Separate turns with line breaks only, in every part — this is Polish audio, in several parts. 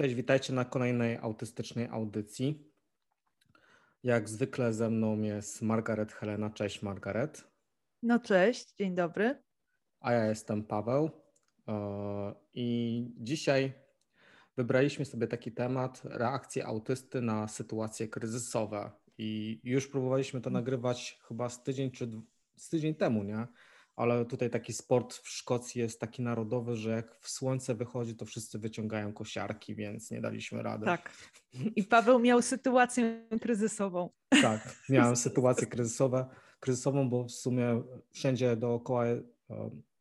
Cześć, witajcie na kolejnej autystycznej audycji. Jak zwykle ze mną jest Margaret Helena. Cześć Margaret.
No cześć, dzień dobry.
A ja jestem Paweł. E, I dzisiaj wybraliśmy sobie taki temat reakcje autysty na sytuacje kryzysowe. I już próbowaliśmy to nagrywać chyba z tydzień czy z tydzień temu, nie? ale tutaj taki sport w Szkocji jest taki narodowy, że jak w słońce wychodzi, to wszyscy wyciągają kosiarki, więc nie daliśmy rady.
Tak. I Paweł miał sytuację kryzysową.
Tak, miałem sytuację kryzysową, kryzysową, bo w sumie wszędzie dookoła e,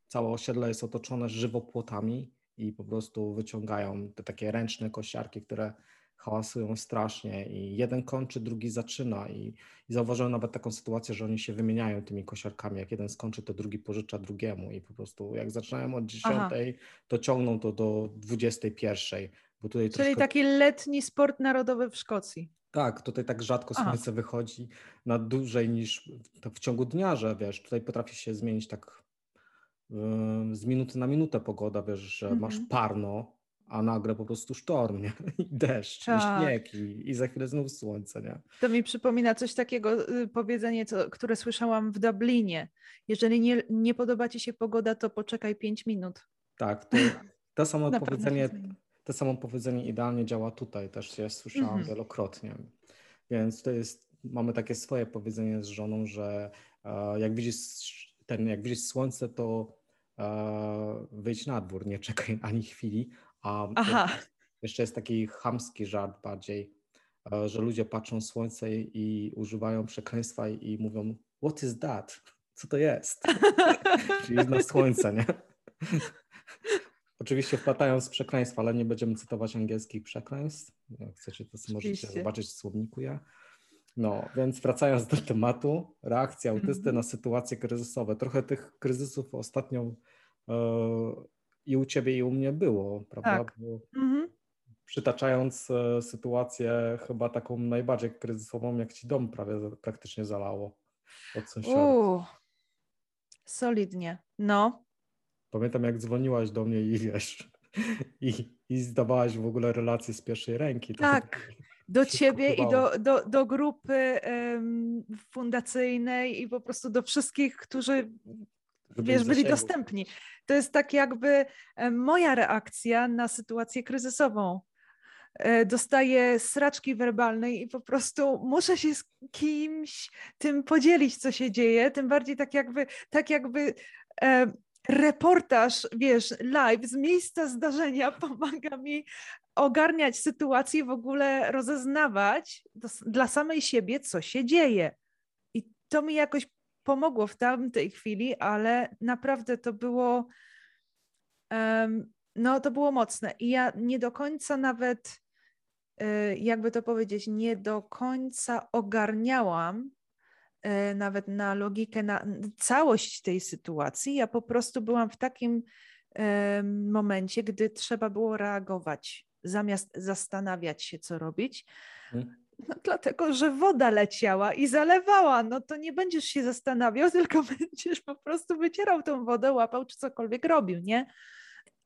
całe osiedle jest otoczone żywopłotami i po prostu wyciągają te takie ręczne kosiarki, które hałasują strasznie i jeden kończy, drugi zaczyna i, i zauważyłem nawet taką sytuację, że oni się wymieniają tymi kosiarkami, jak jeden skończy, to drugi pożycza drugiemu i po prostu jak zaczynają od 10, to ciągną to do 21, bo tutaj
Czyli troszkę... taki letni sport narodowy w Szkocji.
Tak, tutaj tak rzadko słońce Aha. wychodzi na dłużej niż w, w ciągu dnia, że wiesz, tutaj potrafi się zmienić tak z minuty na minutę pogoda, wiesz, że mm -hmm. masz mhm. parno, a nagle po prostu sztorm, nie? I deszcz, tak. i śnieg, i, i, za chwilę znów słońce, nie?
To mi przypomina coś takiego, y, powiedzenie, co, które słyszałam w Dublinie. Jeżeli nie, nie podoba ci się pogoda, to poczekaj 5 minut.
Tak, to, to samo powiedzenie, to samo powiedzenie idealnie działa tutaj, też się słyszałam mhm. wielokrotnie. Więc to jest, mamy takie swoje powiedzenie z żoną, że e, jak widzisz ten, jak widzisz słońce, to e, wyjdź na dwór, nie czekaj ani chwili, a Aha. jeszcze jest taki chamski żart bardziej, e, że ludzie patrzą słońce i używają przekleństwa i mówią what is that? Co to jest? Czyli na słońce, nie? Oczywiście wpłatają z przekleństwa, ale nie będziemy cytować angielskich przekleństw. Jak chcecie, to możecie zobaczyć w słowniku ja. No, więc wracając do tematu, reakcja autysty mm -hmm. na sytuacje kryzysowe. Trochę tych kryzysów ostatnio e, i u ciebie, i u mnie było, prawda? Tak. Mhm. Przytaczając e, sytuację chyba taką najbardziej kryzysową, jak ci dom prawie praktycznie zalało od sąsiadów.
solidnie, no.
Pamiętam, jak dzwoniłaś do mnie i wiesz, i, i zdawałaś w ogóle relacje z pierwszej ręki.
Tak, do ciebie i do, do, do grupy um, fundacyjnej i po prostu do wszystkich, którzy wiesz, byli dostępni. To jest tak jakby e, moja reakcja na sytuację kryzysową. E, dostaję sraczki werbalnej i po prostu muszę się z kimś tym podzielić, co się dzieje, tym bardziej tak jakby, tak jakby e, reportaż, wiesz, live z miejsca zdarzenia pomaga mi ogarniać sytuację, w ogóle rozeznawać do, dla samej siebie, co się dzieje. I to mi jakoś pomogło w tamtej chwili, ale naprawdę to było, um, no to było mocne. I ja nie do końca nawet, y, jakby to powiedzieć, nie do końca ogarniałam y, nawet na logikę, na całość tej sytuacji. Ja po prostu byłam w takim momencie, gdy trzeba było reagować, zamiast zastanawiać się, co robić. Hmm. No, dlatego, że woda leciała i zalewała. No to nie będziesz się zastanawiał, tylko będziesz po prostu wycierał tą wodę, łapał czy cokolwiek robił, nie?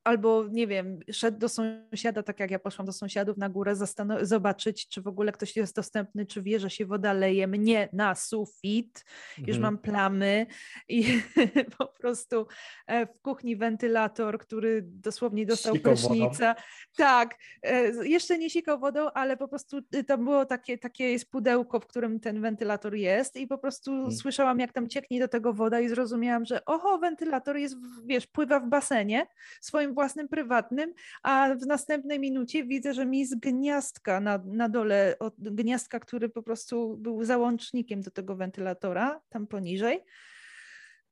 Albo nie wiem, szedł do sąsiada, tak jak ja poszłam do sąsiadów na górę, zobaczyć, czy w ogóle ktoś jest dostępny, czy wie, że się woda leje mnie na sufit, mhm. już mam plamy i po prostu e, w kuchni wentylator, który dosłownie dostał sikał prysznica. Wodą. Tak, e, jeszcze nie sikał wodą, ale po prostu y, to było takie, takie jest pudełko, w którym ten wentylator jest i po prostu hmm. słyszałam, jak tam cieknie do tego woda i zrozumiałam, że oho, wentylator jest, wiesz, pływa w basenie swoim własnym, prywatnym, a w następnej minucie widzę, że mi z gniazdka na, na dole, od gniazdka, który po prostu był załącznikiem do tego wentylatora, tam poniżej,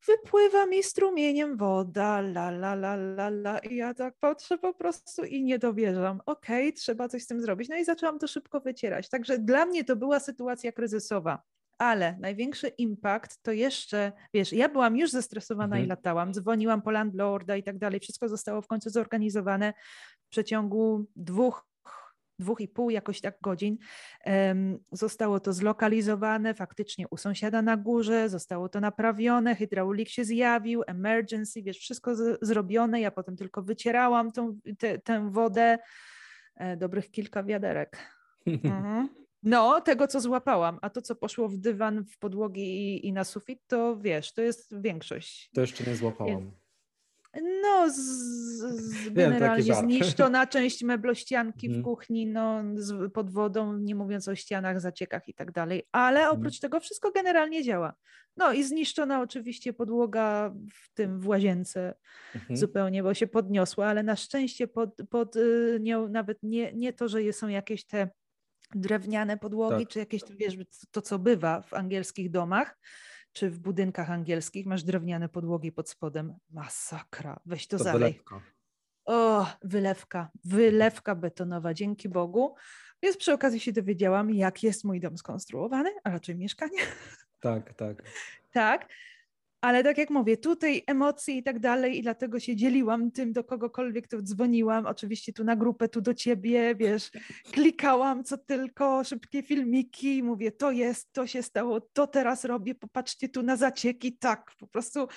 wypływa mi strumieniem woda, la, la, la, la, la. I ja tak patrzę po prostu i nie dowierzam. Okej, okay, trzeba coś z tym zrobić. No i zaczęłam to szybko wycierać. Także dla mnie to była sytuacja kryzysowa ale największy impact to jeszcze, wiesz, ja byłam już zestresowana mhm. i latałam, dzwoniłam po landlorda i tak dalej, wszystko zostało w końcu zorganizowane w przeciągu dwóch dwóch i pół jakoś tak godzin. Zostało to zlokalizowane faktycznie u sąsiada na górze, zostało to naprawione, hydraulik się zjawił, emergency, wiesz, wszystko z, zrobione. Ja potem tylko wycierałam tą, te, tę wodę, e, dobrych kilka wiaderek. Mhm. No, tego co złapałam, a to co poszło w dywan, w podłogi i, i na sufit, to wiesz, to jest większość.
To jeszcze nie złapałam.
No, z, z generalnie zniszczona część meblościanki w mhm. kuchni, no, z, pod wodą, nie mówiąc o ścianach, zaciekach i tak dalej, ale mhm. oprócz tego wszystko generalnie działa. No i zniszczona oczywiście podłoga w tym, w łazience mhm. zupełnie, bo się podniosła, ale na szczęście pod, pod y, nią nawet nie, nie to, że są jakieś te drewniane podłogi, tak. czy jakieś, wiesz, to co bywa w angielskich domach, czy w budynkach angielskich masz drewniane podłogi pod spodem. Masakra, weź to, to zalej. Wylewka. O, wylewka, wylewka betonowa, dzięki Bogu. Więc przy okazji się dowiedziałam, jak jest mój dom skonstruowany, a raczej mieszkanie.
Tak, tak.
tak. Ale tak jak mówię, tutaj emocje i tak dalej, i dlatego się dzieliłam tym, do kogokolwiek tu dzwoniłam. Oczywiście tu na grupę, tu do ciebie, wiesz, klikałam co tylko, szybkie filmiki, mówię, to jest, to się stało, to teraz robię, popatrzcie tu na zacieki. Tak, po prostu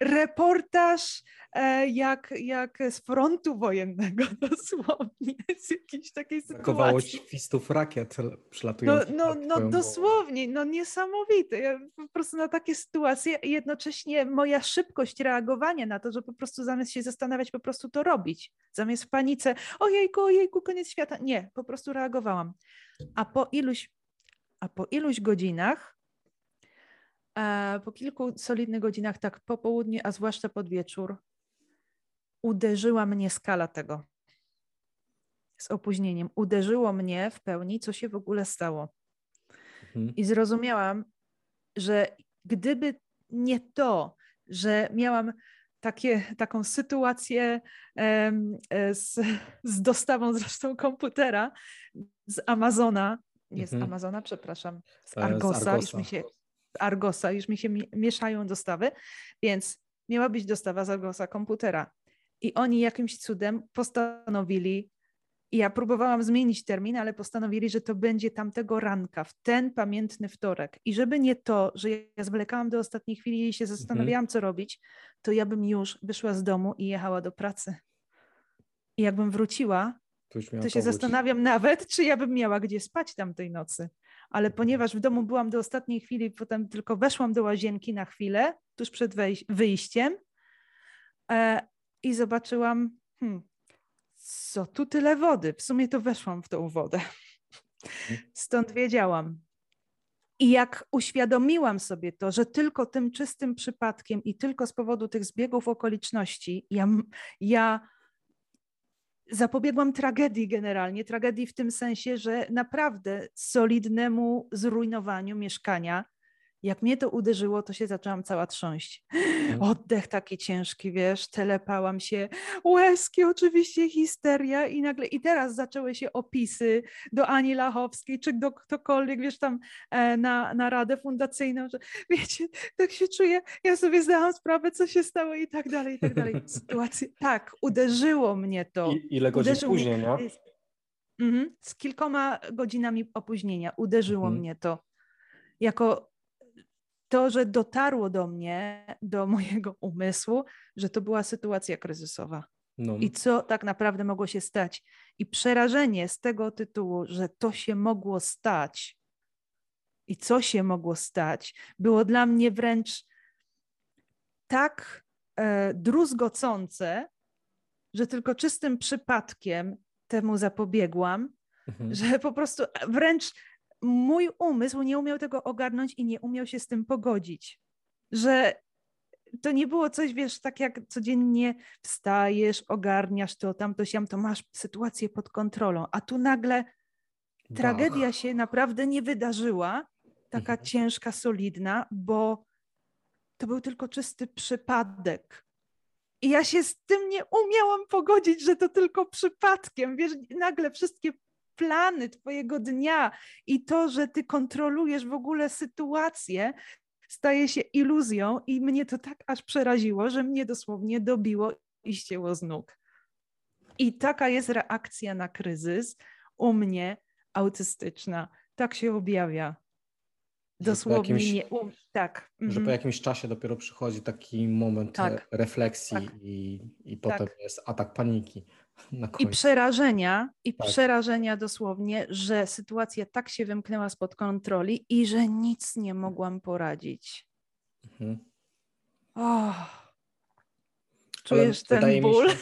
reportaż e, jak, jak z frontu wojennego, dosłownie, z jakiejś takiej
Brakowało sytuacji. świstów rakiet przylatujących.
No, no, no dosłownie, no niesamowite. Ja po prostu na takie sytuacje jednocześnie jednocześnie moja szybkość reagowania na to, że po prostu zamiast się zastanawiać, po prostu to robić. Zamiast w panice, ojejku, ojejku, koniec świata. Nie, po prostu reagowałam. A po iluś, a po iluś godzinach, a po kilku solidnych godzinach, tak po południu, a zwłaszcza pod wieczór, uderzyła mnie skala tego. Z opóźnieniem. Uderzyło mnie w pełni, co się w ogóle stało. Mhm. I zrozumiałam, że gdyby nie to, że miałam takie, taką sytuację e, z, z dostawą zresztą komputera z Amazona, nie z mhm. Amazona, przepraszam, z Argosa, z Argosa. Już mi się, Argosa, już mi się mieszają dostawy, więc miała być dostawa z Argosa komputera. I oni jakimś cudem postanowili ja próbowałam zmienić termin, ale postanowili, że to będzie tamtego ranka, w ten pamiętny wtorek. I żeby nie to, że ja zwlekałam do ostatniej chwili i się zastanawiałam, co robić, to ja bym już wyszła z domu i jechała do pracy. I jakbym wróciła, to, to się zastanawiam nawet, czy ja bym miała gdzie spać tamtej nocy. Ale mhm. ponieważ w domu byłam do ostatniej chwili, potem tylko weszłam do łazienki na chwilę, tuż przed wyjściem e, i zobaczyłam, hmm, co tu tyle wody? W sumie to weszłam w tą wodę. Mhm. Stąd wiedziałam. I jak uświadomiłam sobie to, że tylko tym czystym przypadkiem i tylko z powodu tych zbiegów okoliczności ja, ja zapobiegłam tragedii generalnie, tragedii w tym sensie, że naprawdę solidnemu zrujnowaniu mieszkania jak mnie to uderzyło, to się zaczęłam cała trząść. Mhm. Oddech taki ciężki, wiesz, telepałam się, łezki, oczywiście histeria i nagle, i teraz zaczęły się opisy do Ani Lachowskiej, czy do ktokolwiek, wiesz, tam e, na, na radę fundacyjną, że wiecie, tak się czuję, ja sobie zdałam sprawę, co się stało i tak dalej, i tak dalej. Sytuacja, tak, uderzyło mnie to.
I, ile godzin uderzyło później, mnie, nie?
Mhm, z kilkoma godzinami opóźnienia uderzyło mhm. mnie to. Jako to, że dotarło do mnie, do mojego umysłu, że to była sytuacja kryzysowa. No. I co tak naprawdę mogło się stać. I przerażenie z tego tytułu, że to się mogło stać i co się mogło stać, było dla mnie wręcz tak e, druzgocące, że tylko czystym przypadkiem temu zapobiegłam, mhm. że po prostu wręcz mój umysł nie umiał tego ogarnąć i nie umiał się z tym pogodzić. Że to nie było coś, wiesz, tak jak codziennie wstajesz, ogarniasz to, tamto, siam, to masz sytuację pod kontrolą, a tu nagle tragedia się naprawdę nie wydarzyła, taka mhm. ciężka, solidna, bo to był tylko czysty przypadek. I ja się z tym nie umiałam pogodzić, że to tylko przypadkiem. Wiesz, nagle wszystkie plany Twojego dnia i to, że Ty kontrolujesz w ogóle sytuację, staje się iluzją i mnie to tak aż przeraziło, że mnie dosłownie dobiło i ścięło z nóg. I taka jest reakcja na kryzys. u mnie autystyczna. Tak się objawia. Dosłownie jakimś, nie. Um, tak.
Że po mhm. jakimś czasie dopiero przychodzi taki moment tak. refleksji tak. i, i potem tak. jest atak paniki.
I przerażenia, i tak. przerażenia dosłownie, że sytuacja tak się wymknęła spod kontroli i że nic nie mogłam poradzić. Mhm. Oh. Czujesz Ale ten ból?
Się,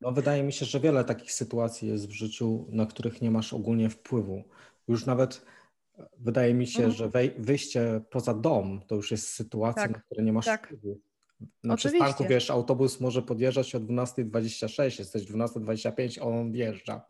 no wydaje mi się, że wiele takich sytuacji jest w życiu, na których nie masz ogólnie wpływu. Już nawet wydaje mi się, mhm. że wyjście poza dom to już jest sytuacja, tak. na której nie masz tak. wpływu. Na Oczywiście. przystanku, wiesz, autobus może podjeżdżać o 12.26, jesteś 12.25, a on wjeżdża.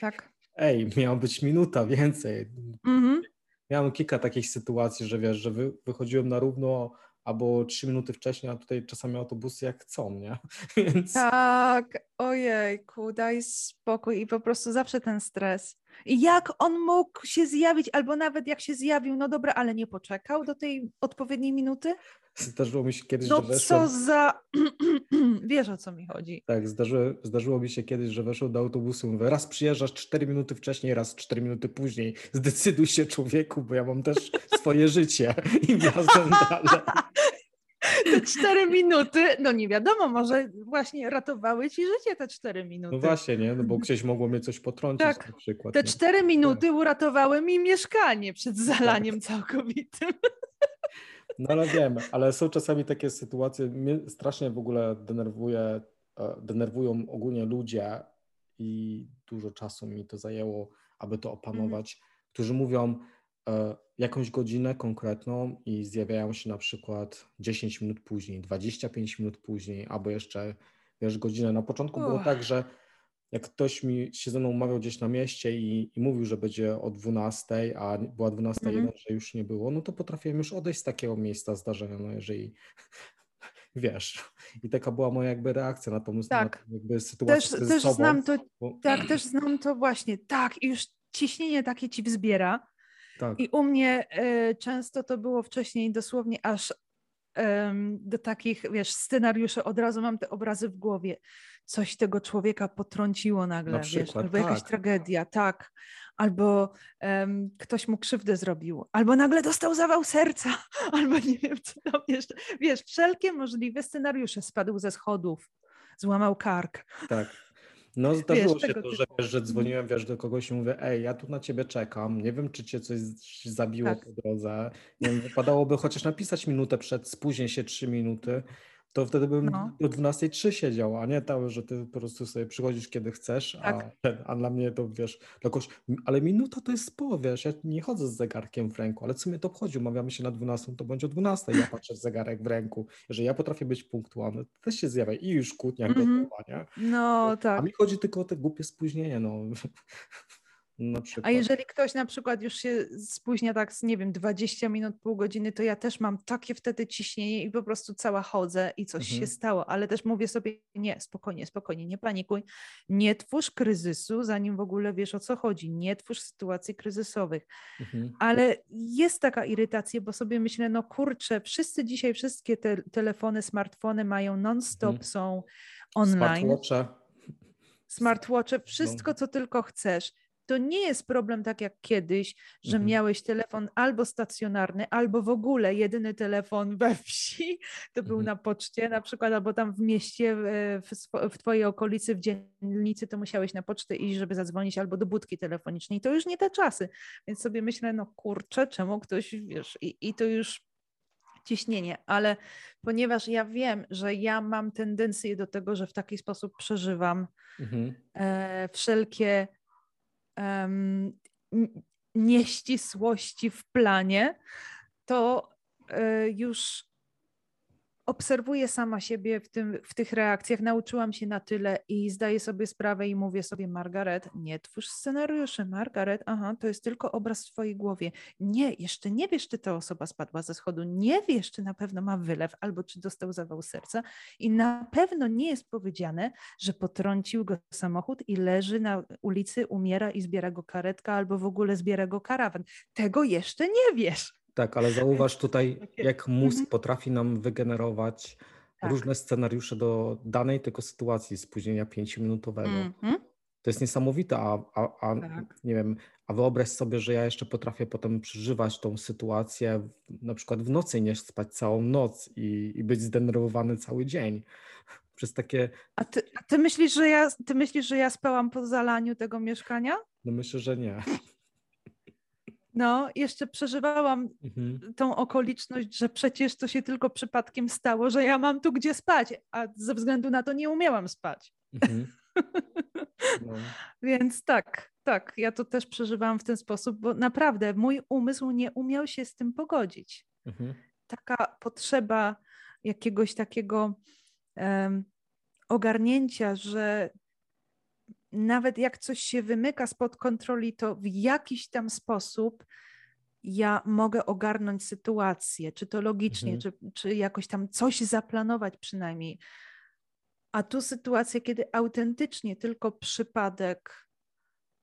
Tak.
Ej, miała być minuta więcej. Mhm. Miałem kilka takich sytuacji, że wiesz, że wy, wychodziłem na równo albo trzy minuty wcześniej, a tutaj czasami autobusy jak chcą, nie?
Więc... Tak, ojejku, daj spokój i po prostu zawsze ten stres. Jak on mógł się zjawić, albo nawet jak się zjawił, no dobra, ale nie poczekał do tej odpowiedniej minuty?
Zdarzyło mi się kiedyś,
no
że
weszłem... co za... Wiesz o co mi chodzi.
Tak, zdarzyło, zdarzyło mi się kiedyś, że weszłem do autobusu, mówię, raz przyjeżdżasz 4 minuty wcześniej, raz 4 minuty później. Zdecyduj się człowieku, bo ja mam też swoje życie i wjazdem dalej.
Te cztery minuty, no nie wiadomo, może właśnie ratowały ci życie te cztery minuty.
No właśnie, nie? No bo gdzieś mogło mnie coś potrącić tak. na przykład.
Te cztery minuty uratowały mi mieszkanie przed zalaniem tak. całkowitym.
No ale wiem, ale są czasami takie sytuacje, mnie strasznie w ogóle denerwuje, e, denerwują ogólnie ludzie i dużo czasu mi to zajęło, aby to opanować, mm. którzy mówią e, jakąś godzinę konkretną i zjawiają się na przykład 10 minut później, 25 minut później, albo jeszcze wiesz, godzinę. Na początku było tak, że jak ktoś mi się ze mną umawiał gdzieś na mieście i, i mówił, że będzie o 12, a była 12.01, mm -hmm. że już nie było, no to potrafiłem już odejść z takiego miejsca zdarzenia, no jeżeli wiesz. I taka była moja jakby reakcja na tą tak. na jakby sytuację
też, też znam to, bo... Tak, też znam to właśnie, tak, i już ciśnienie takie ci wzbiera. Tak. I u mnie y, często to było wcześniej dosłownie aż do takich, wiesz, scenariuszy, od razu mam te obrazy w głowie. Coś tego człowieka potrąciło nagle, Na przykład, wiesz, albo jakaś tak. tragedia, tak, albo um, ktoś mu krzywdę zrobił, albo nagle dostał zawał serca, albo nie wiem co tam jeszcze. Wiesz, wszelkie możliwe scenariusze, spadł ze schodów, złamał kark.
Tak. No zdarzyło wiesz, się to, że, wiesz, że dzwoniłem wiesz, do kogoś i mówię, ej, ja tu na ciebie czekam, nie wiem, czy cię coś zabiło tak. po drodze. Nie wiem, wypadałoby chociaż napisać minutę przed, spóźnię się trzy minuty, to wtedy bym no. do 12.03 siedział, a nie to, że ty po prostu sobie przychodzisz kiedy chcesz, tak. a, a dla mnie to wiesz, dla kogoś, ale minuta to jest sporo, wiesz, ja nie chodzę z zegarkiem w ręku, ale co mnie to obchodzi, umawiamy się na 12, to będzie o 12, ja patrzę w zegarek w ręku, jeżeli ja potrafię być punktualny, to też się zjawia i już kłótnia mm -hmm. gotowa, nie?
No tak.
A mi chodzi tylko o te głupie spóźnienie, no.
A jeżeli ktoś na przykład już się spóźnia tak nie wiem, 20 minut, pół godziny, to ja też mam takie wtedy ciśnienie i po prostu cała chodzę i coś mhm. się stało, ale też mówię sobie, nie, spokojnie, spokojnie, nie panikuj, nie twórz kryzysu, zanim w ogóle wiesz o co chodzi, nie twórz sytuacji kryzysowych. Mhm. Ale jest taka irytacja, bo sobie myślę, no kurczę, wszyscy dzisiaj, wszystkie te telefony, smartfony mają non-stop, mhm. są online.
Smartwatche.
Smartwatche, wszystko no. co tylko chcesz to nie jest problem tak jak kiedyś, że mhm. miałeś telefon albo stacjonarny, albo w ogóle jedyny telefon we wsi, to był mhm. na poczcie na przykład, albo tam w mieście, w, w twojej okolicy, w dzielnicy, to musiałeś na pocztę iść, żeby zadzwonić, albo do budki telefonicznej. To już nie te czasy. Więc sobie myślę, no kurczę, czemu ktoś, wiesz, i, i to już ciśnienie, ale ponieważ ja wiem, że ja mam tendencję do tego, że w taki sposób przeżywam mhm. e, wszelkie um, nieścisłości w planie, to e, już obserwuję sama siebie w, tym, w tych reakcjach, nauczyłam się na tyle i zdaję sobie sprawę i mówię sobie, Margaret, nie twórz scenariuszy, Margaret, aha, to jest tylko obraz w twojej głowie. Nie, jeszcze nie wiesz, czy ta osoba spadła ze schodu, nie wiesz, czy na pewno ma wylew albo czy dostał zawał serca i na pewno nie jest powiedziane, że potrącił go samochód i leży na ulicy, umiera i zbiera go karetka albo w ogóle zbiera go karawan. Tego jeszcze nie wiesz.
Tak, ale zauważ tutaj, jak mózg mhm. potrafi nam wygenerować tak. różne scenariusze do danej tylko sytuacji spóźnienia pięciominutowego. Mhm. To jest niesamowite, a, a, a tak. nie wiem, a wyobraź sobie, że ja jeszcze potrafię potem przeżywać tą sytuację, na przykład w nocy nie spać całą noc i, i być zdenerwowany cały dzień. Przez takie.
A ty, a ty myślisz, że ja, ty myślisz, że ja spałam po zalaniu tego mieszkania?
No myślę, że nie.
No, jeszcze przeżywałam mhm. tą okoliczność, że przecież to się tylko przypadkiem stało, że ja mam tu gdzie spać, a ze względu na to nie umiałam spać. Mhm. No. Więc tak, tak, ja to też przeżywałam w ten sposób, bo naprawdę mój umysł nie umiał się z tym pogodzić. Mhm. Taka potrzeba jakiegoś takiego um, ogarnięcia, że nawet jak coś się wymyka spod kontroli, to w jakiś tam sposób ja mogę ogarnąć sytuację, czy to logicznie, mhm. czy, czy jakoś tam coś zaplanować przynajmniej. A tu sytuacja, kiedy autentycznie tylko przypadek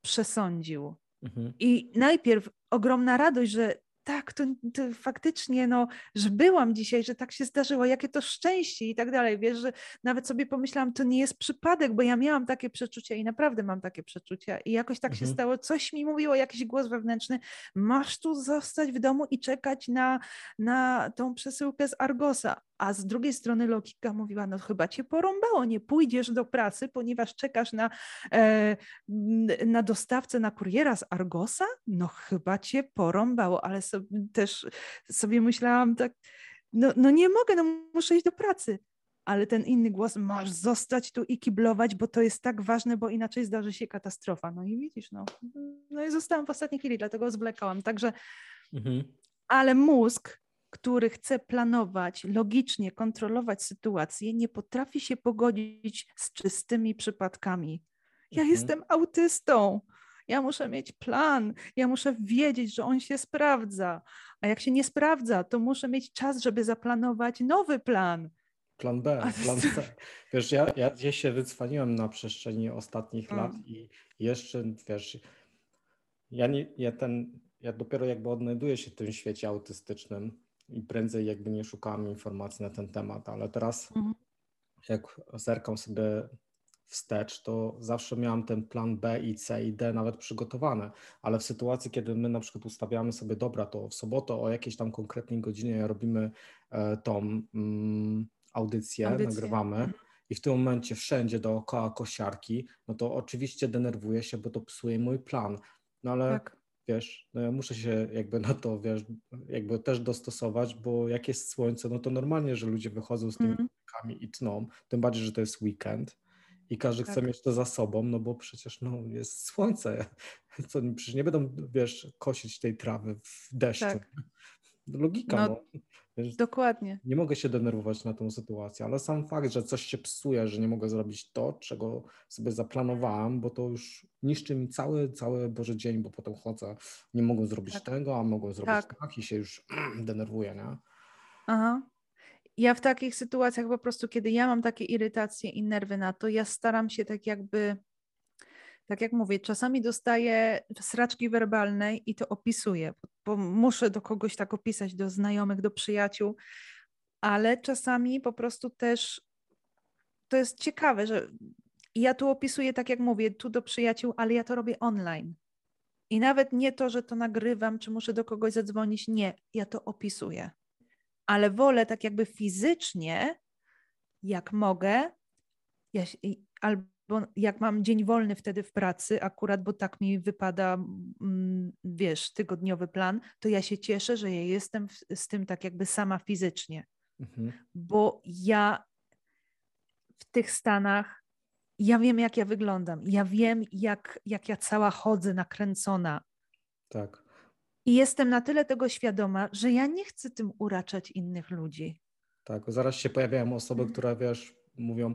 przesądził. Mhm. I najpierw ogromna radość, że tak, to, to, faktycznie, no, że byłam dzisiaj, że tak się zdarzyło, jakie to szczęście i tak dalej. Wiesz, że nawet sobie pomyślałam, to nie jest przypadek, bo ja miałam takie przeczucia i naprawdę mam takie przeczucia. I jakoś tak mhm. się stało, coś mi mówiło, jakiś głos wewnętrzny, masz tu zostać w domu i czekać na, na tą przesyłkę z Argosa. A z drugiej strony logika mówiła, no chyba cię porąbało, nie pójdziesz do pracy, ponieważ czekasz na, e, na dostawcę, na kuriera z Argosa? No chyba cię porąbało, ale sobie, też sobie myślałam tak, no, no nie mogę, no muszę iść do pracy. Ale ten inny głos, masz zostać tu i kiblować, bo to jest tak ważne, bo inaczej zdarzy się katastrofa. No i widzisz, no, no i zostałam w ostatniej chwili, dlatego zwlekałam. Także, mhm. ale mózg który chce planować, logicznie kontrolować sytuację, nie potrafi się pogodzić z czystymi przypadkami. Ja mhm. jestem autystą. Ja muszę mieć plan, ja muszę wiedzieć, że on się sprawdza. A jak się nie sprawdza, to muszę mieć czas, żeby zaplanować nowy plan.
Plan B, plan C. Wiesz, ja, ja, ja się wycwaniłem na przestrzeni ostatnich mm. lat i jeszcze, wiesz, ja, nie, ja, ten, ja dopiero jakby odnajduję się w tym świecie autystycznym i prędzej jakby nie szukałem informacji na ten temat, ale teraz mhm. jak zerkam sobie wstecz, to zawsze miałam ten plan B i C i D nawet przygotowane, ale w sytuacji, kiedy my na przykład ustawiamy sobie, dobra, to w sobotę o jakiejś tam konkretnej godzinie robimy e, tą mm, audycję, audycję, nagrywamy mhm. i w tym momencie wszędzie dookoła kosiarki, no to oczywiście denerwuję się, bo to psuje mój plan, no ale tak wiesz, no ja muszę się jakby na to, wiesz, jakby też dostosować, bo jak jest słońce, no to normalnie, że ludzie wychodzą z tymi mm. i tną, tym bardziej, że to jest weekend i każdy tak. chce mieć to za sobą, no bo przecież no, jest słońce, co, przecież nie będą, wiesz, kosić tej trawy w deszczu. Tak. Logika, no. no.
Dokładnie.
Nie mogę się denerwować na tą sytuację, ale sam fakt, że coś się psuje, że nie mogę zrobić to, czego sobie zaplanowałem, bo to już niszczy mi cały, cały Boży dzień, bo potem chodzę, nie mogę zrobić tak. tego, a mogę zrobić tak. tak i się już denerwuję, nie?
Aha. Ja w takich sytuacjach po prostu, kiedy ja mam takie irytacje i nerwy na to, ja staram się tak jakby tak jak mówię, czasami dostaję sraczki werbalnej i to opisuję, bo muszę do kogoś tak opisać, do znajomych, do przyjaciół, ale czasami po prostu też to jest ciekawe, że ja tu opisuję, tak jak mówię, tu do przyjaciół, ale ja to robię online. I nawet nie to, że to nagrywam, czy muszę do kogoś zadzwonić, nie, ja to opisuję. Ale wolę tak jakby fizycznie, jak mogę, ja, albo bo jak mam dzień wolny wtedy w pracy, akurat, bo tak mi wypada, wiesz, tygodniowy plan, to ja się cieszę, że ja jestem z tym tak jakby sama fizycznie. Mhm. Bo ja w tych Stanach, ja wiem, jak ja wyglądam. Ja wiem, jak, jak ja cała chodzę nakręcona.
Tak.
I jestem na tyle tego świadoma, że ja nie chcę tym uraczać innych ludzi.
Tak, zaraz się pojawiają osoby, mhm. które wiesz, mówią,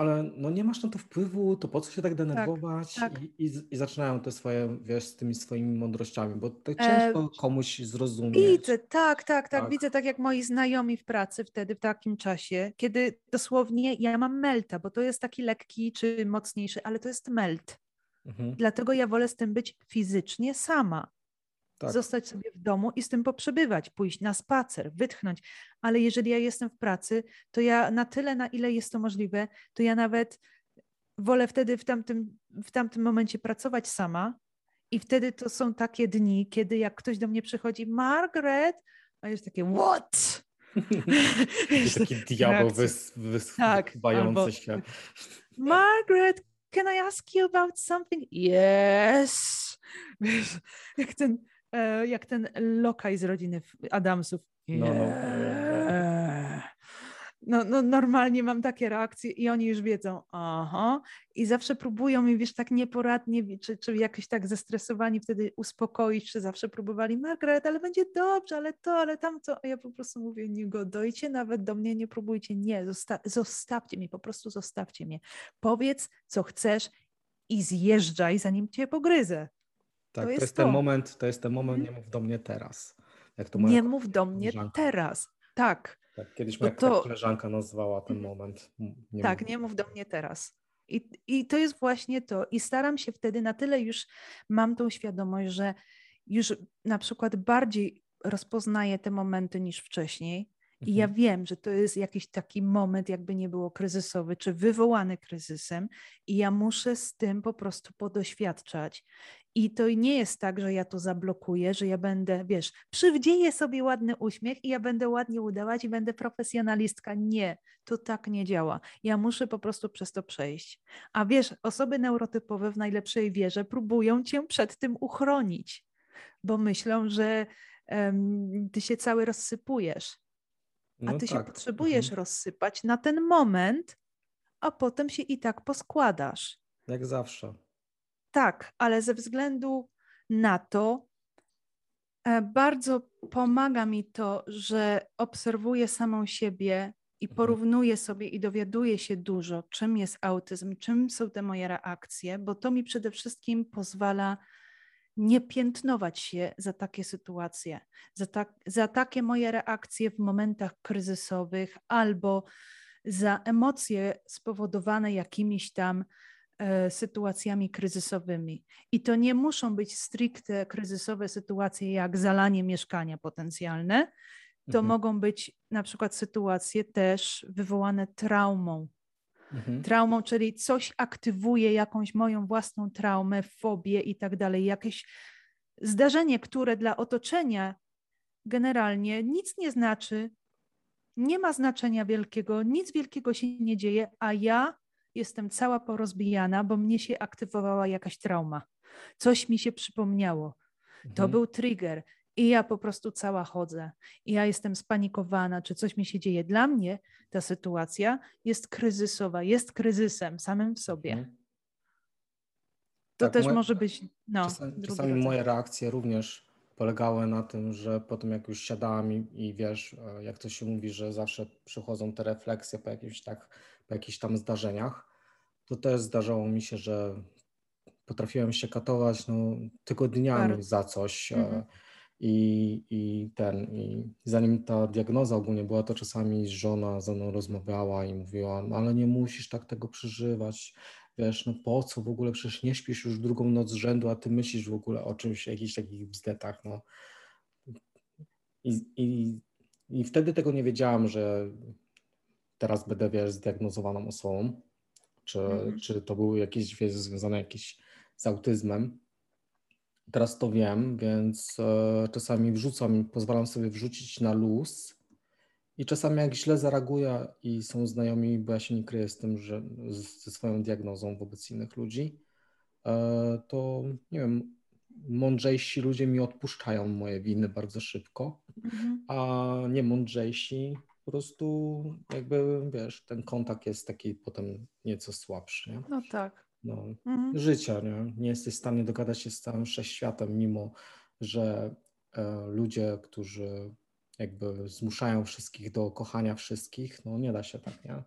ale no nie masz na to wpływu, to po co się tak, tak denerwować? Tak, tak. I, i, I, zaczynają te swoje, wiesz, z tymi swoimi mądrościami, bo to ciężko e, komuś zrozumieć.
Widzę, tak, tak, tak, tak, widzę tak jak moi znajomi w pracy wtedy, w takim czasie, kiedy dosłownie ja mam melta, bo to jest taki lekki czy mocniejszy, ale to jest melt. Mhm. Dlatego ja wolę z tym być fizycznie sama tak. zostać sobie w domu i z tym poprzebywać, pójść na spacer, wytchnąć. Ale jeżeli ja jestem w pracy, to ja na tyle, na ile jest to możliwe, to ja nawet wolę wtedy w tamtym, w tamtym momencie pracować sama i wtedy to są takie dni, kiedy jak ktoś do mnie przychodzi, Margaret, a jest takie, what?
taki diabeł wys, wys, tak, albo, się.
Margaret, can I ask you about something? Yes. Wiesz, jak ten, jak ten lokaj z rodziny Adamsów. No, no. No, no, normalnie mam takie reakcje i oni już wiedzą, aha, i zawsze próbują mi, wiesz, tak nieporadnie, czy, czy jakoś tak zestresowani wtedy uspokoić, czy zawsze próbowali, Margaret, ale będzie dobrze, ale to, ale tamto, a ja po prostu mówię, nie godojcie nawet do mnie, nie próbujcie, nie, zosta zostawcie mnie, po prostu zostawcie mnie. Powiedz, co chcesz i zjeżdżaj, zanim cię pogryzę.
Tak, to jest, to jest ten moment, to jest ten moment, nie mów do mnie teraz.
nie mów do mnie teraz, tak.
Tak, kiedyś moja to... koleżanka nazwała ten moment.
Nie tak, mów. nie mów do mnie teraz. I, I to jest właśnie to. I staram się wtedy na tyle już mam tą świadomość, że już na przykład bardziej rozpoznaję te momenty niż wcześniej. I ja mhm. wiem, że to jest jakiś taki moment, jakby nie było kryzysowy, czy wywołany kryzysem, i ja muszę z tym po prostu podoświadczać. I to nie jest tak, że ja to zablokuję, że ja będę, wiesz, przywdzieję sobie ładny uśmiech i ja będę ładnie udawać i będę profesjonalistka. Nie, to tak nie działa. Ja muszę po prostu przez to przejść. A wiesz, osoby neurotypowe w najlepszej wierze próbują cię przed tym uchronić, bo myślą, że um, ty się cały rozsypujesz. A no ty tak. się potrzebujesz mhm. rozsypać na ten moment, a potem się i tak poskładasz.
Jak zawsze.
Tak, ale ze względu na to e, bardzo pomaga mi to, że obserwuję samą siebie i mhm. porównuję sobie i dowiaduję się dużo, czym jest autyzm, czym są te moje reakcje, bo to mi przede wszystkim pozwala nie piętnować się za takie sytuacje, za, ta, za takie moje reakcje w momentach kryzysowych albo za emocje spowodowane jakimiś tam E, sytuacjami kryzysowymi. I to nie muszą być stricte kryzysowe sytuacje, jak zalanie mieszkania potencjalne. To mhm. mogą być na przykład sytuacje też wywołane traumą. Mhm. Traumą, czyli coś aktywuje jakąś moją własną traumę, fobię i tak dalej, jakieś zdarzenie, które dla otoczenia generalnie nic nie znaczy, nie ma znaczenia wielkiego, nic wielkiego się nie dzieje, a ja jestem cała porozbijana, bo mnie się aktywowała jakaś trauma. Coś mi się przypomniało. To mhm. był trigger. I ja po prostu cała chodzę. I ja jestem spanikowana, czy coś mi się dzieje. Dla mnie ta sytuacja jest kryzysowa, jest kryzysem samym w sobie. Mhm. To tak, też moje, może być. No,
czasami, czasami moje reakcje również polegały na tym, że po tym jak już siadałam i, i wiesz, e, jak to się mówi, że zawsze przychodzą te refleksje po jakimś tak po jakichś tam zdarzeniach, to też zdarzało mi się, że potrafiłem się katować no, tygodniami Bardzo. za coś. E, mhm. I, I ten, i zanim ta diagnoza ogólnie była, to czasami żona ze mną rozmawiała i mówiła, no ale nie musisz tak tego przeżywać, wiesz, no po co w ogóle, przecież nie śpisz już drugą noc z rzędu, a ty myślisz w ogóle o czymś, jakichś takich bzdetach, no. I, i, I wtedy tego nie wiedziałam, że teraz będę, wiesz, zdiagnozowaną osobą, czy, mhm. czy to były jakieś, wiesz, związane jakieś z autyzmem. Teraz to wiem, więc e, czasami wrzucam, pozwalam sobie wrzucić na luz i czasami jak źle zareaguję i są znajomi, bo ja się nie kryję z tym, że ze swoją diagnozą wobec innych ludzi, e, to nie wiem, mądrzejsi ludzie mi odpuszczają moje winy bardzo szybko, mhm. a nie mądrzejsi po prostu jakby, wiesz, ten kontakt jest taki potem nieco słabszy, nie?
No tak.
No, mhm. życia, nie? Nie jesteś w stanie dogadać się z całym wszechświatem, mimo że e, ludzie, którzy jakby zmuszają wszystkich do kochania wszystkich, no nie da się tak, nie?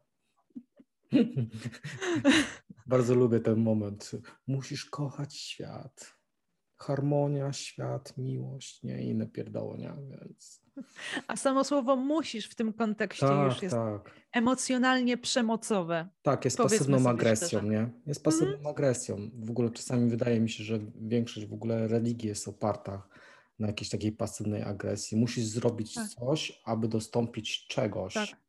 Bardzo lubię ten moment. Musisz kochać świat. Harmonia, świat, miłość, nie? Inne pierdoły, nie? Więc
a samo słowo musisz w tym kontekście tak, już jest tak. emocjonalnie przemocowe.
Tak, jest pasywną agresją, szczerze. nie? Jest pasywną mm. agresją. W ogóle czasami wydaje mi się, że większość w ogóle religii jest oparta na jakiejś takiej pasywnej agresji. Musisz zrobić tak. coś, aby dostąpić czegoś. Tak.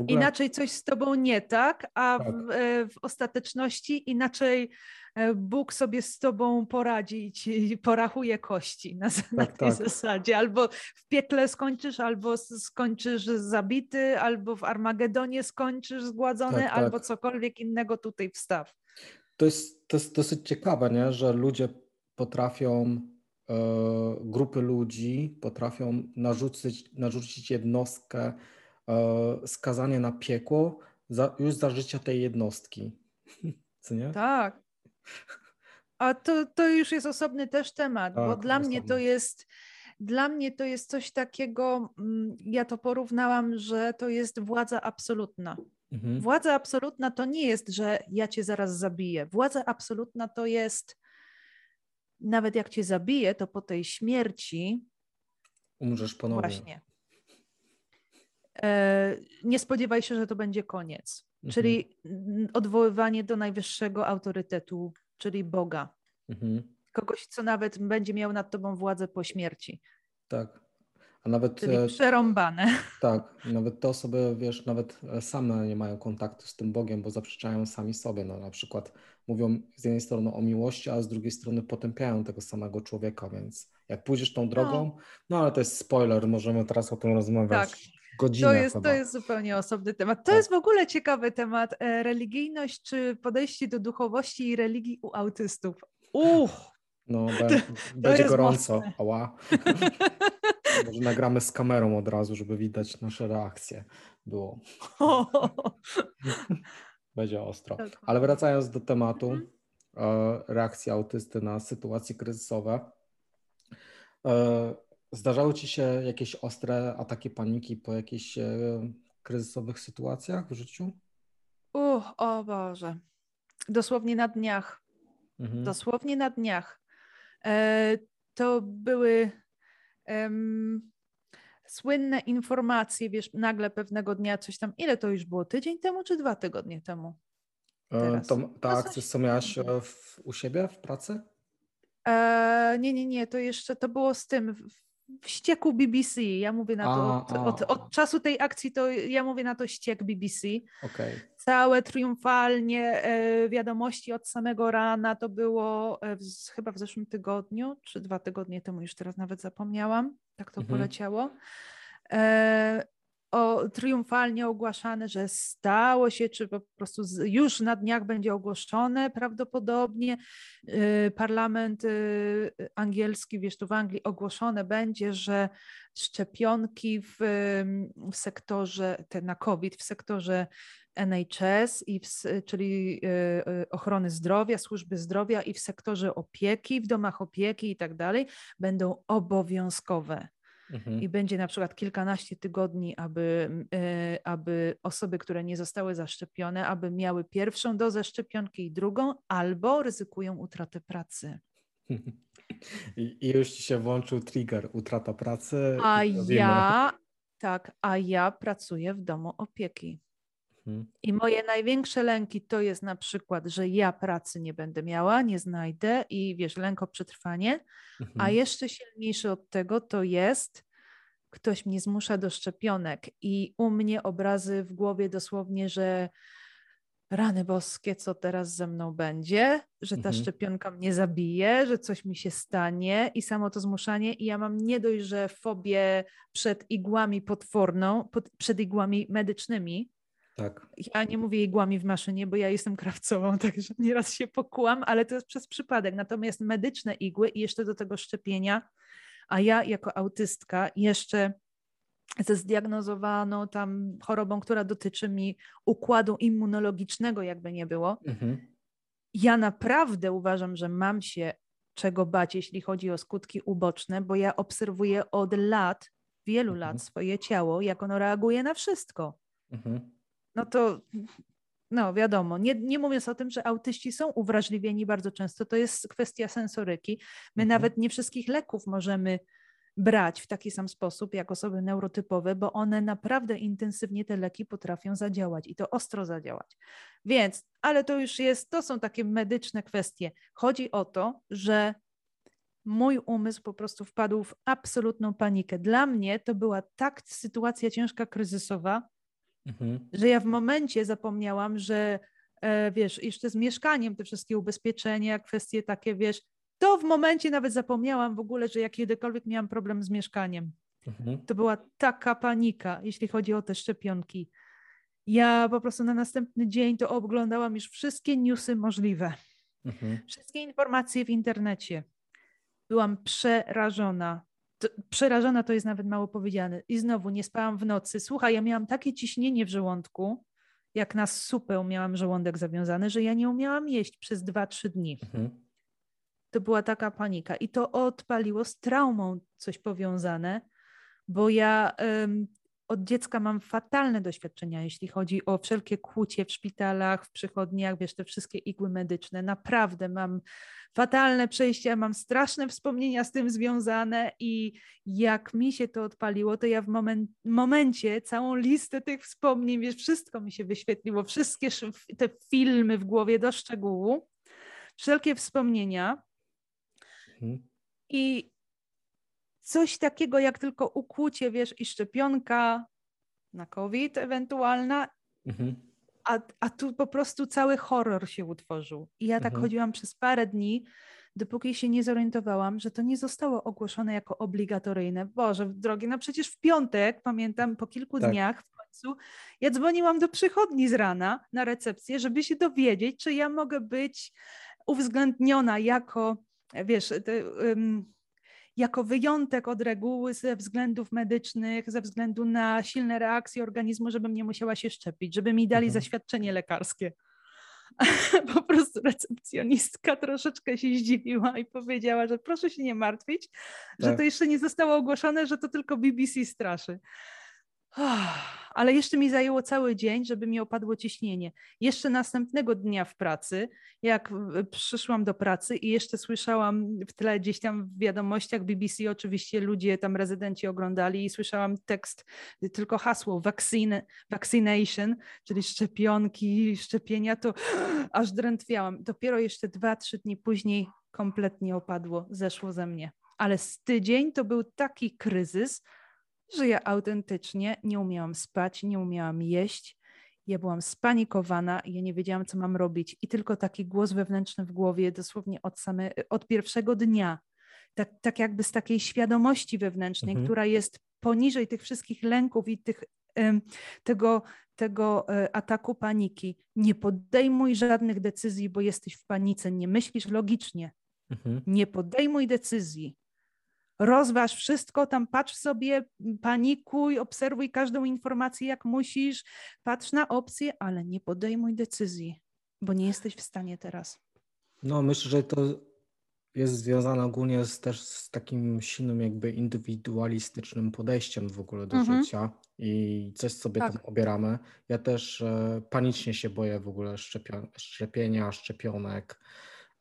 Ogóle... Inaczej coś z tobą nie tak, a tak. W, e, w, ostateczności inaczej e, Bóg sobie z tobą poradzi i ci porachuje kości na, tak, na tej tak. zasadzie. Albo w piekle skończysz, albo skończysz zabity, albo w Armagedonie skończysz zgładzony, tak, tak. albo cokolwiek innego tutaj wstaw.
To jest, to jest dosyć ciekawe, nie? że ludzie potrafią e, grupy ludzi potrafią narzucić, narzucić jednostkę skazanie na piekło za, już za życia tej jednostki. Co nie?
Tak. A to, to już jest osobny też temat, tak, bo dla osobny. mnie to jest dla mnie to jest coś takiego, mm, ja to porównałam, że to jest władza absolutna. Mhm. Władza absolutna to nie jest, że ja cię zaraz zabiję. Władza absolutna to jest, nawet jak cię zabiję, to po tej śmierci.
Umrzesz ponownie.
Właśnie. E, nie spodziewaj się, że to będzie koniec. Mhm. Czyli odwoływanie do najwyższego autorytetu, czyli Boga. Mhm. Kogoś, co nawet będzie miał nad tobą władzę po śmierci.
Tak. A nawet.
Czyli e, przerąbane.
Tak, nawet te osoby, wiesz, nawet e, same nie mają kontaktu z tym Bogiem, bo zaprzeczają sami sobie. No, na przykład mówią z jednej strony o miłości, a z drugiej strony potępiają tego samego człowieka, więc jak pójdziesz tą drogą, no, no ale to jest spoiler, możemy teraz o tym rozmawiać. Tak godzinę.
To jest, to jest zupełnie osobny temat. To tak. jest w ogóle ciekawy temat. E, religijność czy podejście do duchowości i religii u autystów. Uch!
No, be, to, będzie to gorąco. Mocne. Ała. Może nagramy z kamerą od razu, żeby widać nasze reakcje. Było. będzie ostro. Ale wracając do tematu mhm. E, reakcji autysty na sytuacje kryzysowe. Zdarzały ci się jakieś ostre ataki paniki po jakichś e, kryzysowych sytuacjach w życiu?
Uch, o Boże. Dosłownie na dniach. Mhm. Dosłownie na dniach. E, to były słynne informacje, wiesz, nagle pewnego dnia coś tam, ile to już było, tydzień temu czy dwa tygodnie temu?
E, to, ta no akcja, co miałaś e, w, u siebie w pracy?
E, nie, nie, nie, to jeszcze to było z tym, wściekł BBC. Ja mówię na to, a, od, od, od, czasu tej akcji to ja mówię na to ściek BBC.
Okay.
Całe triumfalnie e, wiadomości od samego rana to było e, w, chyba w zeszłym tygodniu, czy dwa tygodnie temu, już teraz nawet zapomniałam, tak to mhm. poleciało. E, o, triumfalnie ogłaszane, że stało się, czy po prostu już na dniach będzie ogłoszone prawdopodobnie. Y, parlament y, angielski, wiesz, tu w Anglii ogłoszone będzie, że szczepionki w, w sektorze, te na COVID, w sektorze NHS, i w, czyli y, ochrony zdrowia, służby zdrowia i w sektorze opieki, w domach opieki i tak dalej, będą obowiązkowe. Mhm. I będzie na przykład kilkanaście tygodni, aby, y, aby osoby, które nie zostały zaszczepione, aby miały pierwszą dozę szczepionki i drugą, albo ryzykują utratę pracy.
I, I już ci się włączył trigger, utrata pracy.
A ja, tak, a ja pracuję w domu opieki. Mhm. I moje największe lęki to jest na przykład, że ja pracy nie będę miała, nie znajdę i wiesz, lęk o przetrwanie, mhm. a jeszcze silniejszy od tego to jest, ktoś mnie zmusza do szczepionek i u mnie obrazy w głowie dosłownie, że rany boskie, co teraz ze mną będzie, że ta mhm. szczepionka mnie zabije, że coś mi się stanie i samo to zmuszanie i ja mam nie dość, że fobię przed igłami potworną, pod, przed igłami medycznymi,
tak.
Ja nie mówię igłami w maszynie, bo ja jestem krawcową, także nieraz się pokułam, ale to jest przez przypadek. Natomiast medyczne igły i jeszcze do tego szczepienia, a ja jako autystka jeszcze ze zdiagnozowaną tam chorobą, która dotyczy mi układu immunologicznego, jakby nie było. Mhm. Ja naprawdę uważam, że mam się czego bać, jeśli chodzi o skutki uboczne, bo ja obserwuję od lat, wielu mhm. lat swoje ciało, jak ono reaguje na wszystko. Mhm no to no wiadomo, nie, nie mówiąc o tym, że autyści są uwrażliwieni bardzo często, to jest kwestia sensoryki. My mhm. nawet nie wszystkich leków możemy brać w taki sam sposób jak osoby neurotypowe, bo one naprawdę intensywnie te leki potrafią zadziałać i to ostro zadziałać. Więc, ale to już jest, to są takie medyczne kwestie. Chodzi o to, że mój umysł po prostu wpadł w absolutną panikę. Dla mnie to była tak sytuacja ciężka, kryzysowa, Mhm. Że ja w momencie zapomniałam, że e, wiesz, jeszcze z mieszkaniem te wszystkie ubezpieczenia, kwestie takie, wiesz, to w momencie nawet zapomniałam w ogóle, że ja kiedykolwiek miałam problem z mieszkaniem. Mhm. To była taka panika, jeśli chodzi o te szczepionki. Ja po prostu na następny dzień to oglądałam już wszystkie newsy możliwe. Mhm. Wszystkie informacje w internecie. Byłam przerażona. To, przerażona to jest nawet mało powiedziane. I znowu nie spałam w nocy. Słuchaj, ja miałam takie ciśnienie w żołądku, jak na supę miałam żołądek zawiązany, że ja nie umiałam jeść przez 2-3 dni. Mhm. To była taka panika. I to odpaliło z traumą coś powiązane, bo ja od dziecka mam fatalne doświadczenia, jeśli chodzi o wszelkie kłucie w szpitalach, w przychodniach, wiesz, te wszystkie igły medyczne. Naprawdę mam fatalne przejścia, mam straszne wspomnienia z tym związane i jak mi się to odpaliło, to ja w moment, momencie całą listę tych wspomnień, wiesz, wszystko mi się wyświetliło, wszystkie te filmy w głowie do szczegółu, wszelkie wspomnienia. Mhm. I coś takiego jak tylko ukłucie, wiesz, i szczepionka na COVID ewentualna, mhm. a, a tu po prostu cały horror się utworzył. I ja tak mhm. chodziłam przez parę dni, dopóki się nie zorientowałam, że to nie zostało ogłoszone jako obligatoryjne. Boże, drogi, no przecież w piątek, pamiętam, po kilku tak. dniach w końcu, ja dzwoniłam do przychodni z rana na recepcję, żeby się dowiedzieć, czy ja mogę być uwzględniona jako, wiesz, te, um, jako wyjątek od reguły ze względów medycznych, ze względu na silne reakcje organizmu, żebym nie musiała się szczepić, żeby mi dali mhm. zaświadczenie lekarskie. po prostu recepcjonistka troszeczkę się zdziwiła i powiedziała, że proszę się nie martwić, tak. że to jeszcze nie zostało ogłoszone, że to tylko BBC straszy. Ale jeszcze mi zajęło cały dzień, żeby mi opadło ciśnienie. Jeszcze następnego dnia w pracy, jak przyszłam do pracy i jeszcze słyszałam w tle gdzieś tam w wiadomościach BBC, oczywiście ludzie tam rezydenci oglądali i słyszałam tekst, tylko hasło vaccine, vaccination, czyli szczepionki, szczepienia, to aż drętwiałam. Dopiero jeszcze dwa, trzy dni później kompletnie opadło, zeszło ze mnie. Ale z tydzień to był taki kryzys, że ja autentycznie nie umiałam spać, nie umiałam jeść. Ja byłam spanikowana, ja nie wiedziałam, co mam robić, i tylko taki głos wewnętrzny w głowie, dosłownie od, same, od pierwszego dnia, tak, tak jakby z takiej świadomości wewnętrznej, mhm. która jest poniżej tych wszystkich lęków i tych, tego, tego e, ataku paniki. Nie podejmuj żadnych decyzji, bo jesteś w panice, nie myślisz logicznie. Mhm. Nie podejmuj decyzji rozważ wszystko, tam patrz sobie, panikuj, obserwuj każdą informację jak musisz, patrz na opcje, ale nie podejmuj decyzji, bo nie jesteś w stanie teraz.
No, myślę, że to jest związane ogólnie z, też z takim silnym jakby indywidualistycznym podejściem w ogóle do mhm. życia i coś sobie tak. tam obieramy. Ja też e, panicznie się boję w ogóle szczepienia, szczepionek.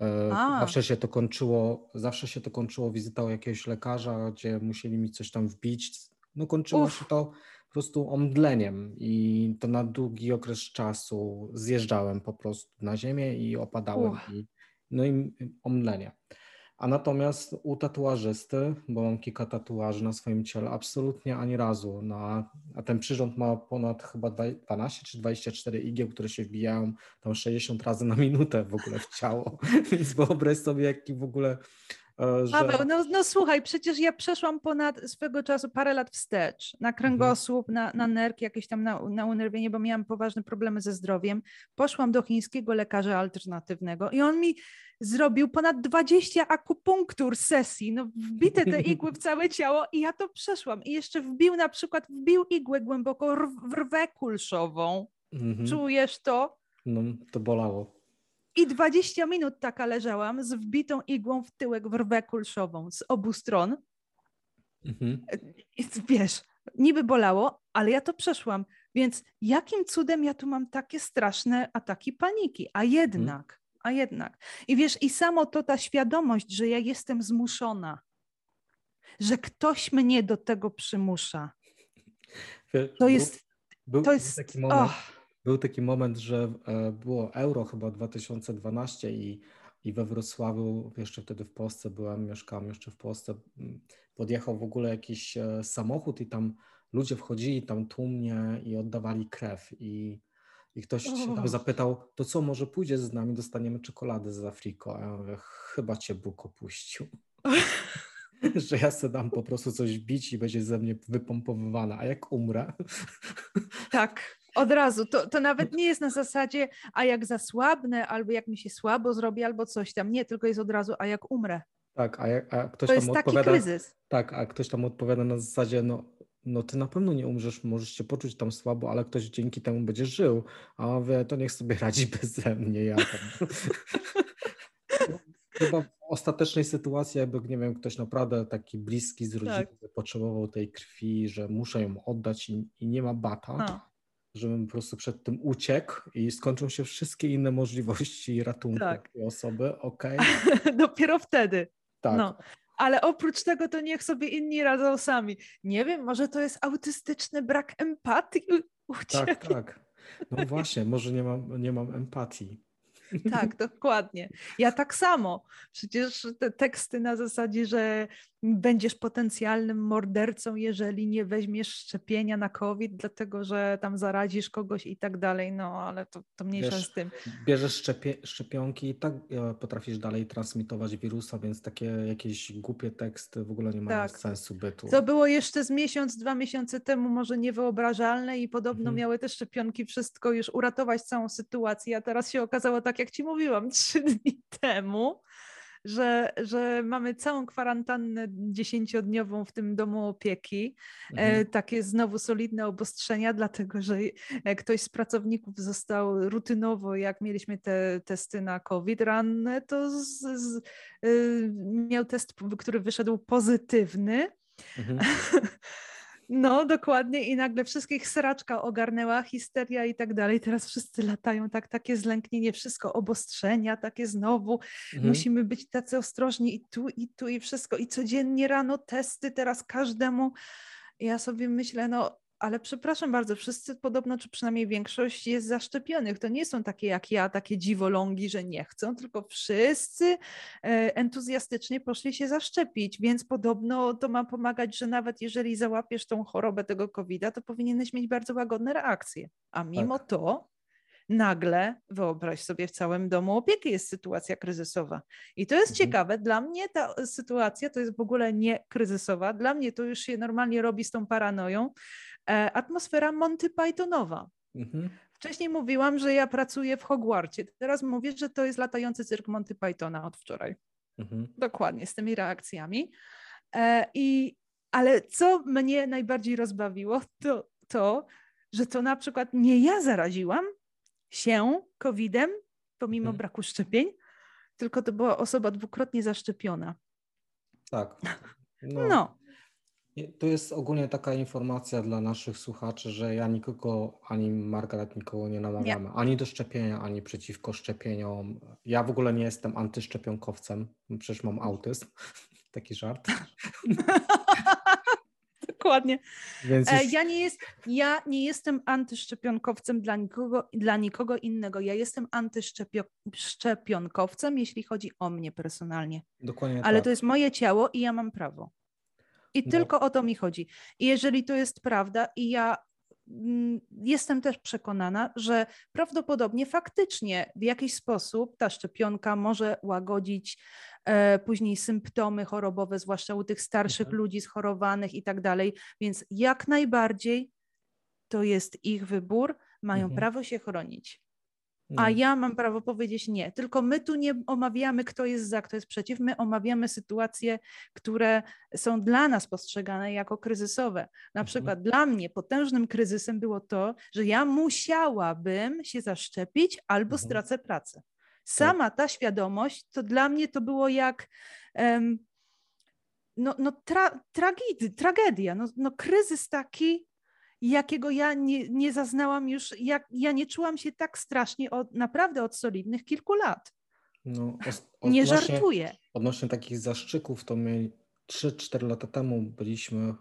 E, A. Zawsze się to kończyło, zawsze się to kończyło wizytą jakiegoś lekarza, gdzie musieli mi coś tam wbić. No kończyło Uf. się to po prostu omdleniem i to na długi okres czasu zjeżdżałem po prostu na ziemię i opadałem i no i omdlenie. A natomiast u tatuażysty, bo mam kilka tatuaży na swoim ciele, absolutnie ani razu. Na, a ten przyrząd ma ponad chyba 12 czy 24 igieł, które się wbijają tam 60 razy na minutę w ogóle w ciało. Więc wyobraź sobie, jaki w ogóle
że... Paweł, no, no słuchaj, przecież ja przeszłam ponad swego czasu parę lat wstecz na kręgosłup, mhm. na, na nerki, jakieś tam na, na unerwienie, bo miałam poważne problemy ze zdrowiem. Poszłam do chińskiego lekarza alternatywnego i on mi zrobił ponad 20 akupunktur sesji, no wbite te igły w całe ciało i ja to przeszłam. I jeszcze wbił na przykład, wbił igłę głęboko w rwę kulszową. Mhm. Czujesz to?
No, to bolało.
I 20 minut taka leżałam z wbitą igłą w tyłek w rwę kulszową z obu stron. Mhm. I wiesz, niby bolało, ale ja to przeszłam. Więc jakim cudem ja tu mam takie straszne ataki paniki? A jednak, mhm. a jednak. I wiesz, i samo to ta świadomość, że ja jestem zmuszona, że ktoś mnie do tego przymusza. To jest.
Był, to jest taki moment. Oh był taki moment, że e, było euro chyba 2012 i, i we Wrocławiu, jeszcze wtedy w Polsce byłem, mieszkałem jeszcze w Polsce, podjechał w ogóle jakiś e, samochód i tam ludzie wchodzili tam tłumnie i oddawali krew i, i ktoś się tam zapytał, to co, może pójdzie z nami, dostaniemy czekoladę z Afriko, a ja mówię, chyba cię Bóg opuścił. że ja sobie dam po prostu coś bić i będzie ze mnie wypompowywana, a jak umrę?
Tak, od razu. To, to nawet nie jest na zasadzie, a jak zasłabnę, albo jak mi się słabo zrobi, albo coś tam. Nie, tylko jest od razu, a jak umrę.
Tak, a, jak, a ktoś
to
tam odpowiada.
kryzys.
Tak, a ktoś tam odpowiada na zasadzie, no, no ty na pewno nie umrzesz, możesz się poczuć tam słabo, ale ktoś dzięki temu będzie żył. A mówię, to niech sobie radzi beze mnie, ja tam. Chyba w ostatecznej sytuacji, jakby, nie wiem, ktoś naprawdę taki bliski z rodziny tak. potrzebował tej krwi, że muszę ją oddać i, i nie ma bata, a. żebym po prostu przed tym uciekł i skończą się wszystkie inne możliwości ratunku tak. tej osoby, okej.
Okay. Dopiero wtedy. Tak. No. Ale oprócz tego to niech sobie inni radzą sami. Nie wiem, może to jest autystyczny brak empatii u
Tak, tak. No właśnie, może nie mam, nie mam empatii.
Tak, dokładnie. Ja tak samo. Przecież te teksty na zasadzie, że będziesz potencjalnym mordercą, jeżeli nie weźmiesz szczepienia na COVID, dlatego że tam zarazisz kogoś i tak dalej, no ale to, to mniejsza Wiesz, z tym.
Bierzesz szczepie, szczepionki i tak e, potrafisz dalej transmitować wirusa, więc takie jakieś głupie teksty w ogóle nie mają tak. sensu bytu.
To było jeszcze z miesiąc, dwa miesiące temu może niewyobrażalne i podobno mhm. miały te szczepionki wszystko już uratować całą sytuację, a teraz się okazało tak, jak Ci mówiłam, trzy dni temu, że, że mamy całą kwarantannę dziesięciodniową w tym domu opieki, e, mhm. takie znowu solidne obostrzenia, dlatego że e, ktoś z pracowników został rutynowo, jak mieliśmy te testy na COVID ranne, to z, z, y, miał test, który wyszedł pozytywny. Mhm. No, dokładnie. I nagle wszystkich sraczka ogarnęła, histeria i tak dalej. Teraz wszyscy latają, tak, takie zlęknienie, wszystko, obostrzenia, takie znowu. Mhm. Musimy być tacy ostrożni i tu, i tu, i wszystko. I codziennie rano testy teraz każdemu. Ja sobie myślę, no ale przepraszam bardzo, wszyscy podobno, czy przynajmniej większość jest zaszczepionych. To nie są takie jak ja, takie dziwolągi, że nie chcą, tylko wszyscy e, entuzjastycznie poszli się zaszczepić, więc podobno to ma pomagać, że nawet jeżeli załapiesz tą chorobę tego COVID-a, to powinieneś mieć bardzo łagodne reakcje. A mimo tak. to nagle, wyobraź sobie, w całym domu opieki jest sytuacja kryzysowa. I to jest mhm. ciekawe. Dla mnie ta sytuacja to jest w ogóle nie kryzysowa. Dla mnie to już się normalnie robi z tą paranoją. E, atmosfera Monty Pythonowa. Mhm. Wcześniej mówiłam, że ja pracuję w Hogwarcie. Teraz mówię, że to jest latający cyrk Monty Pythona od wczoraj. Mhm. Dokładnie, z tymi reakcjami. E, I, ale co mnie najbardziej rozbawiło, to to, że to na przykład nie ja zaraziłam się COVID-em, pomimo mhm. braku szczepień, tylko to była osoba dwukrotnie zaszczepiona.
Tak.
No. no.
To jest ogólnie taka informacja dla naszych słuchaczy, że ja nikogo, ani Margaret nikogo nie namawiamy, nie. ani do szczepienia, ani przeciwko szczepieniom. Ja w ogóle nie jestem antyszczepionkowcem, przecież mam autyzm. Taki żart.
Dokładnie. Już... Ja, nie jest, ja nie jestem antyszczepionkowcem dla nikogo, dla nikogo innego. Ja jestem antyszczepionkowcem, jeśli chodzi o mnie personalnie.
Dokładnie
Ale
tak.
to jest moje ciało i ja mam prawo. I no. tylko o to mi chodzi. I jeżeli to jest prawda, i ja mm, jestem też przekonana, że prawdopodobnie faktycznie w jakiś sposób ta szczepionka może łagodzić e, później symptomy chorobowe, zwłaszcza u tych starszych mhm. ludzi schorowanych i tak dalej. Więc jak najbardziej to jest ich wybór, mają mhm. prawo się chronić. A no. ja mam prawo powiedzieć nie. Tylko my tu nie omawiamy, kto jest za, kto jest przeciw. My omawiamy sytuacje, które są dla nas postrzegane jako kryzysowe. Na mhm. przykład dla mnie potężnym kryzysem było to, że ja musiałabym się zaszczepić albo mhm. stracę pracę. Tak. Sama ta świadomość, to dla mnie to było jak. Um, no, no tra, tragedy, tragedia, no, no kryzys taki, jakiego ja nie, nie zaznałam już, jak, ja nie czułam się tak strasznie od, naprawdę od solidnych kilku lat. No, nie żartuję.
Odnośnie takich zaszczyków, to my 3-4 lata temu byliśmy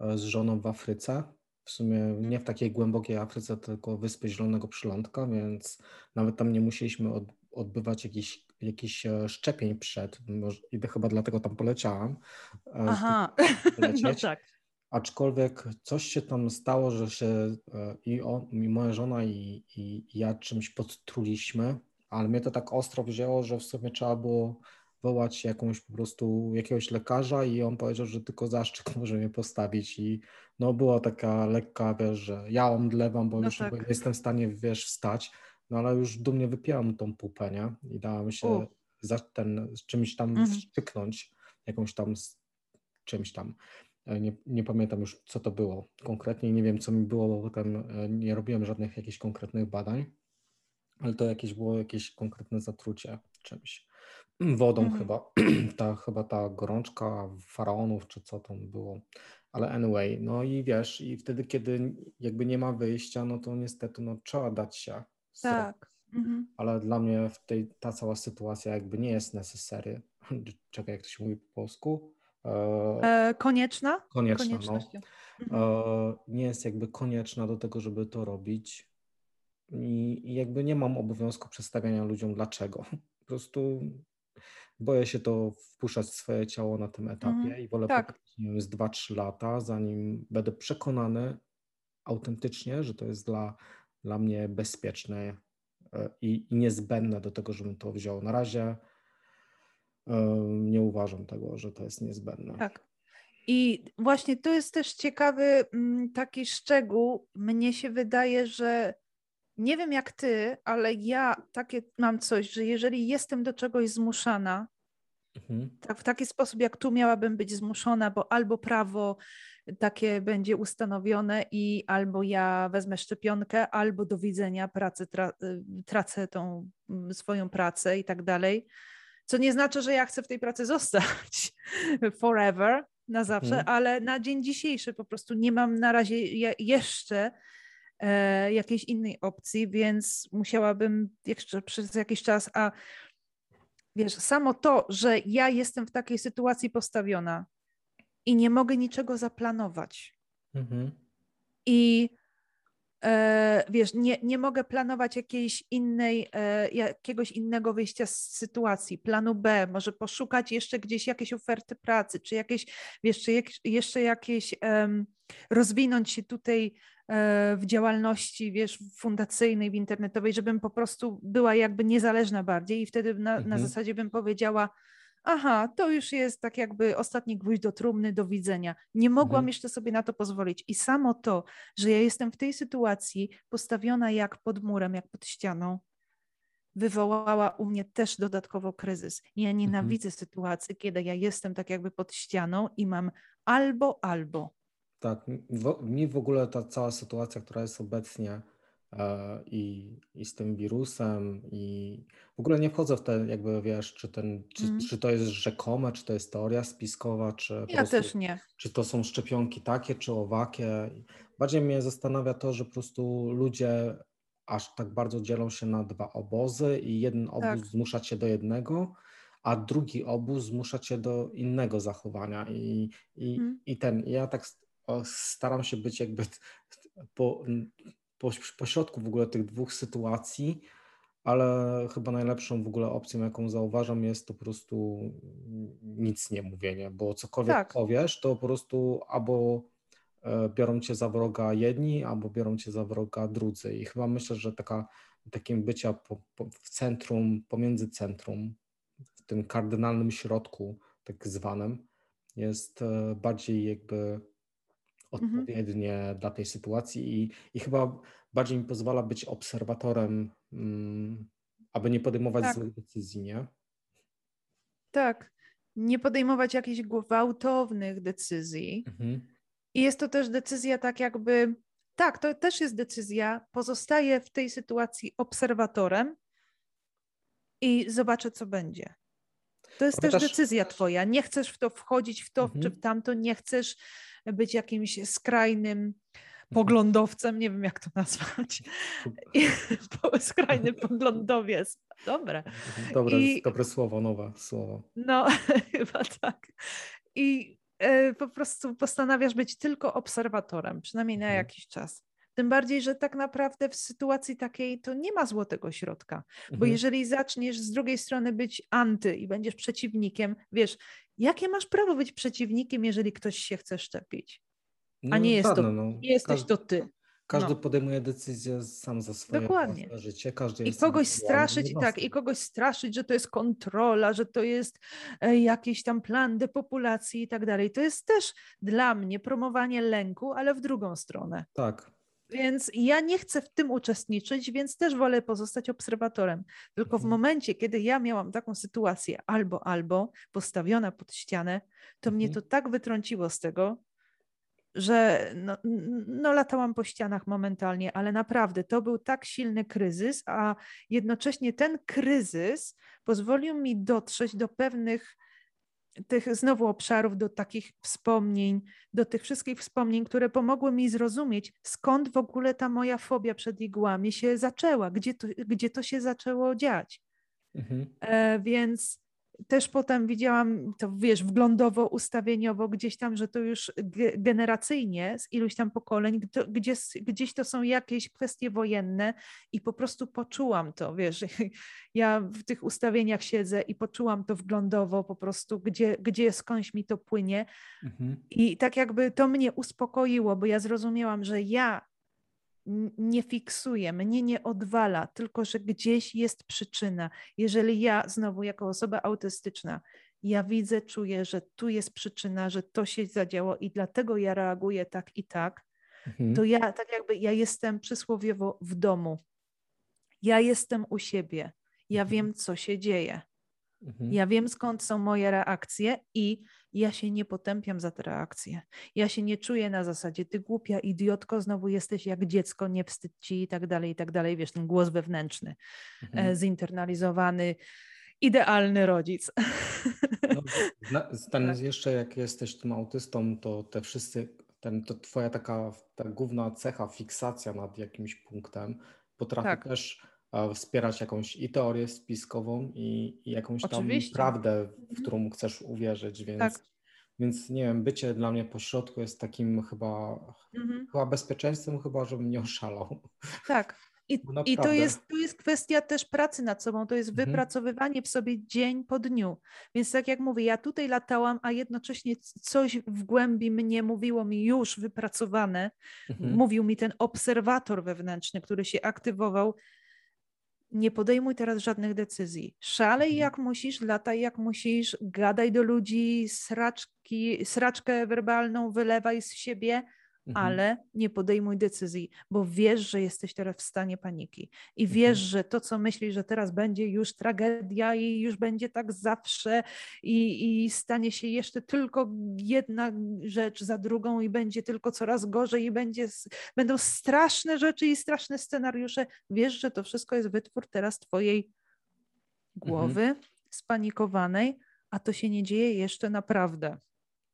e, z żoną w Afryce. W sumie nie w takiej głębokiej Afryce, tylko Wyspy Zielonego Przylądka, więc nawet tam nie musieliśmy od, odbywać jakichś, jakichś e, szczepień przed. I chyba dlatego tam poleciałam.
E, Aha, no tak
aczkolwiek coś się tam stało, że się e, i, on, i moja żona i, i ja czymś podtruliśmy, ale mnie to tak ostro wzięło, że w sumie trzeba było wołać jakąś po prostu jakiegoś lekarza i on powiedział, że tylko zaszczyt może mnie postawić i no była taka lekka, wiesz, że ja omdlewam, bo no już tak. nie jestem w stanie, wiesz, wstać, no ale już dumnie wypijałam tą pupę, nie? I dałam się za ten, z czymś tam mhm. wstrzyknąć, jakąś tam czymś tam. E, nie, nie, pamiętam już, co to było konkretnie, nie wiem, co mi było, bo potem e, nie robiłem żadnych jakichś konkretnych badań, ale to jakieś było jakieś konkretne zatrucie czymś. Wodą mhm. chyba, ta, chyba ta gorączka faraonów, czy co tam było. Ale anyway, no i wiesz, i wtedy, kiedy jakby nie ma wyjścia, no to niestety no, trzeba dać się.
Tak. Mhm.
Ale dla mnie w tej, ta cała sytuacja jakby nie jest necessary. Czekaj, jak to się mówi po polsku?
E, e konieczna?
Konieczna, no. Mhm. E, nie jest jakby konieczna do tego, żeby to robić. I, I jakby nie mam obowiązku przedstawiania ludziom dlaczego. Po prostu boję się to wpuszczać swoje ciało na tym etapie mm, i wolę tak. poczekać z 2-3 lata, zanim będę przekonany autentycznie, że to jest dla, dla mnie bezpieczne i, i niezbędne do tego, żebym to wziął. Na razie nie uważam tego, że to jest niezbędne.
Tak. I właśnie to jest też ciekawy mm, taki szczegół. Mnie się wydaje, że nie wiem jak ty, ale ja takie mam coś, że jeżeli jestem do czegoś zmuszana, mhm. tak, w taki sposób jak tu miałabym być zmuszona, bo albo prawo takie będzie ustanowione i albo ja wezmę szczepionkę, albo do widzenia pracy, tra y, tracę tą mm, swoją pracę i tak dalej. Co nie znaczy, że ja chcę w tej pracy zostać forever, na zawsze, mhm. ale na dzień dzisiejszy po prostu nie mam na razie jeszcze e, jakiejś innej opcji, więc musiałabym jeszcze przez jakiś czas, a wiesz, samo to, że ja jestem w takiej sytuacji postawiona i nie mogę niczego zaplanować. Mhm. I wiesz, nie, nie mogę planować jakiejś innej, e, jakiegoś innego wyjścia z sytuacji, planu B, może poszukać jeszcze gdzieś jakiejś oferty pracy, czy jakieś, wiesz, czy jak, jeszcze jakieś um, rozwinąć się tutaj e, w działalności, wiesz, fundacyjnej, w internetowej, żebym po prostu była jakby niezależna bardziej i wtedy na, mhm. na zasadzie bym powiedziała, aha, to już jest tak jakby ostatni gwóźdź do trumny, do widzenia. Nie mogłam mhm. jeszcze sobie na to pozwolić. I samo to, że ja jestem w tej sytuacji postawiona jak pod murem, jak pod ścianą, wywołała u mnie też dodatkowo kryzys. Ja mhm. nienawidzę mhm. sytuacji, kiedy ja jestem tak jakby pod ścianą i mam albo, albo.
Tak, mi w ogóle ta cała sytuacja, która jest obecnie i, i z tym wirusem i w ogóle nie wchodzę w te jakby wiesz, czy, ten, czy, mm. czy to jest rzekome, czy to jest teoria spiskowa, czy
ja prostu, też nie.
Czy to są szczepionki takie, czy owakie. Bardziej mnie zastanawia to, że po prostu ludzie aż tak bardzo dzielą się na dwa obozy i jeden obóz tak. zmusza cię do jednego, a drugi obóz zmusza cię do innego zachowania. I, i, mm. i ten, ja tak staram się być jakby po, po, po środku w ogóle tych dwóch sytuacji, ale chyba najlepszą w ogóle opcją, jaką zauważam, jest to po prostu nic nie mówienie, bo cokolwiek tak. powiesz, to po prostu albo e, biorą cię za wroga jedni, albo biorą cię za wroga drudzy. I chyba myślę, że taka, takim bycia po, po, w centrum, pomiędzy centrum, w tym kardynalnym środku, tak zwanym, jest e, bardziej jakby. Odpowiednie mhm. dla tej sytuacji i, i chyba bardziej mi pozwala być obserwatorem, mm, aby nie podejmować tak. złych decyzji, nie?
Tak, nie podejmować jakichś gwałtownych decyzji. Mhm. I jest to też decyzja tak jakby, tak, to też jest decyzja, pozostaję w tej sytuacji obserwatorem i zobaczę, co będzie. To jest też, też decyzja twoja. Nie chcesz w to wchodzić, w to mhm. czy w tamto, nie chcesz być jakimś skrajnym mhm. poglądowcem, nie wiem jak to nazwać. Skrajny poglądowiec. Dobre.
Dobre, I, dobre słowo, nowe słowo.
No, chyba tak. I e, po prostu postanawiasz być tylko obserwatorem, przynajmniej na mhm. jakiś czas. Tym bardziej, że tak naprawdę w sytuacji takiej to nie ma złotego środka. Bo mhm. jeżeli zaczniesz z drugiej strony być anty i będziesz przeciwnikiem, wiesz, jakie masz prawo być przeciwnikiem, jeżeli ktoś się chce szczepić? a nie jest żadne, to, no. nie jesteś Każdy, to ty.
Każdy no. podejmuje decyzję sam za swoje Dokładnie. życie. Każdy
I kogoś straszyć, tak, i kogoś straszyć, że to jest kontrola, że to jest e, jakiś tam plan depopulacji i tak dalej. To jest też dla mnie promowanie lęku, ale w drugą stronę.
Tak.
Więc ja nie chcę w tym uczestniczyć, więc też wolę pozostać obserwatorem. Tylko w mhm. momencie, kiedy ja miałam taką sytuację albo, albo postawiona pod ścianę, to mhm. mnie to tak wytrąciło z tego, że no, no, latałam po ścianach momentalnie, ale naprawdę to był tak silny kryzys, a jednocześnie ten kryzys pozwolił mi dotrzeć do pewnych tych znowu obszarów, do takich wspomnień, do tych wszystkich wspomnień, które pomogły mi zrozumieć, skąd w ogóle ta moja fobia przed igłami się zaczęła, gdzie to, gdzie to się zaczęło dziać. Mhm. E, więc też potem widziałam to, wiesz, wglądowo, ustawieniowo gdzieś tam, że to już generacyjnie z iluś tam pokoleń, gdzie, gdzieś to są jakieś kwestie wojenne i po prostu poczułam to, wiesz, ja w tych ustawieniach siedzę i poczułam to wglądowo po prostu, gdzie, gdzie skądś mi to płynie mhm. i tak jakby to mnie uspokoiło, bo ja zrozumiałam, że ja nie fiksuje, mnie nie odwala, tylko że gdzieś jest przyczyna. Jeżeli ja znowu jako osoba autystyczna, ja widzę, czuję, że tu jest przyczyna, że to się zadziało i dlatego ja reaguję tak i tak, mhm. to ja tak jakby ja jestem przysłowiowo w domu. Ja jestem u siebie. Ja mhm. wiem, co się dzieje. Mhm. Ja wiem, skąd są moje reakcje i ja się nie potępiam za te reakcje. Ja się nie czuję na zasadzie, ty głupia idiotko, znowu jesteś jak dziecko, nie wstydź ci i tak dalej, i tak dalej. Wiesz, ten głos wewnętrzny, e, mhm. zinternalizowany, idealny rodzic.
No, ten tak. jeszcze jak jesteś tym autystą, to te wszyscy, ten, to twoja taka ta główna cecha, fiksacja nad jakimś punktem potrafi tak. też wspierać jakąś i teorię spiskową i, i jakąś tam Oczywiście. prawdę, w mhm. którą chcesz uwierzyć, więc, tak. więc nie wiem, bycie dla mnie pośrodku jest takim chyba, mhm. chyba bezpieczeństwem, chyba żebym nie oszalał.
Tak. I, I, to, jest, to jest kwestia też pracy nad sobą, to jest mhm. wypracowywanie w sobie dzień po dniu. Więc tak jak mówię, ja tutaj latałam, a jednocześnie coś w głębi mnie mówiło mi już wypracowane. Mhm. Mówił mi ten obserwator wewnętrzny, który się aktywował, nie podejmuj teraz żadnych decyzji. Szalej mhm. jak musisz, lataj jak musisz, gadaj do ludzi, sraczki, sraczkę werbalną wylewaj z siebie, Mhm. ale nie podejmuj decyzji, bo wiesz, że jesteś teraz w stanie paniki i wiesz, mhm. że to, co myślisz, że teraz będzie już tragedia i już będzie tak zawsze i, i stanie się jeszcze tylko jedna rzecz za drugą i będzie tylko coraz gorzej i będzie, będą straszne rzeczy i straszne scenariusze. Wiesz, że to wszystko jest wytwór teraz twojej mhm. głowy mhm. spanikowanej, a to się nie dzieje jeszcze naprawdę.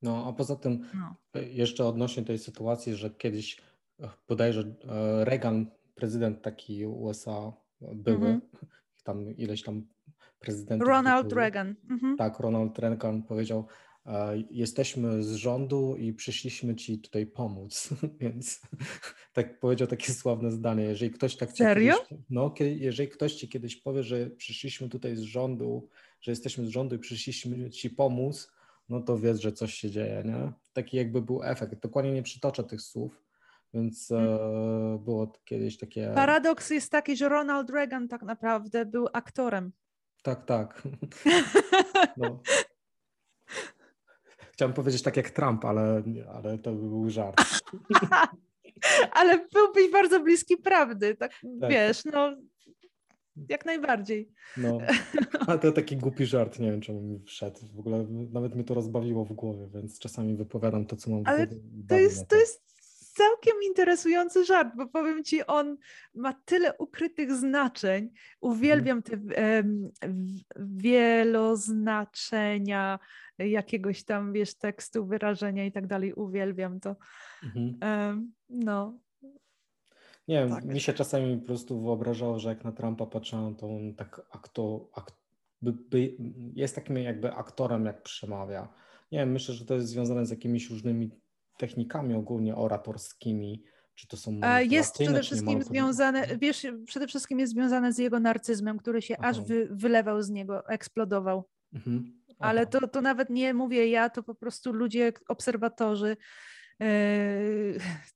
No, a poza tym no. E, jeszcze odnośnie tej sytuacji, że kiedyś e, bodajże e, Reagan, prezydent taki USA były, mm -hmm. tam ileś tam prezydentów.
Ronald były. Reagan. Mm -hmm.
Tak, Ronald Reagan powiedział, jesteśmy z rządu i przyszliśmy ci tutaj pomóc, więc tak powiedział takie sławne zdanie, jeżeli ktoś tak
Serio?
Kiedyś, no, jeżeli ktoś ci kiedyś powie, że przyszliśmy tutaj z rządu, że jesteśmy z rządu i przyszliśmy ci pomóc, no to wiedz, że coś się dzieje, nie? Taki jakby był efekt. Dokładnie nie przytoczę tych słów, więc e, hmm. było kiedyś takie...
Paradoks jest taki, że Ronald Reagan tak naprawdę był aktorem.
Tak, tak. No. Chciałem powiedzieć tak jak Trump, ale, ale to był żart.
ale byłbyś bardzo bliski prawdy, tak, tak. wiesz, no jak najbardziej.
No, ale to taki głupi żart, nie wiem czemu mi wszedł. W ogóle nawet mnie to rozbawiło w głowie, więc czasami wypowiadam to, co mam
ale w głowie. To jest, to jest całkiem interesujący żart, bo powiem ci, on ma tyle ukrytych znaczeń. Uwielbiam te um, wieloznaczenia jakiegoś tam, wiesz, tekstu, wyrażenia i tak dalej. Uwielbiam to. Mhm. Um, no,
nie wiem, tak. mi się czasami po prostu wyobrażało, że jak na Trumpa patrzyłem, to on tak akto, akt, by, by, jest takim jakby aktorem, jak przemawia. Nie wiem, myślę, że to jest związane z jakimiś różnymi technikami ogólnie oratorskimi, czy to są
Jest przede wszystkim związane, wiesz, przede wszystkim jest związane z jego narcyzmem, który się Aha. aż wy, wylewał z niego, eksplodował. Mhm. Ale to, to nawet nie mówię ja, to po prostu ludzie, obserwatorzy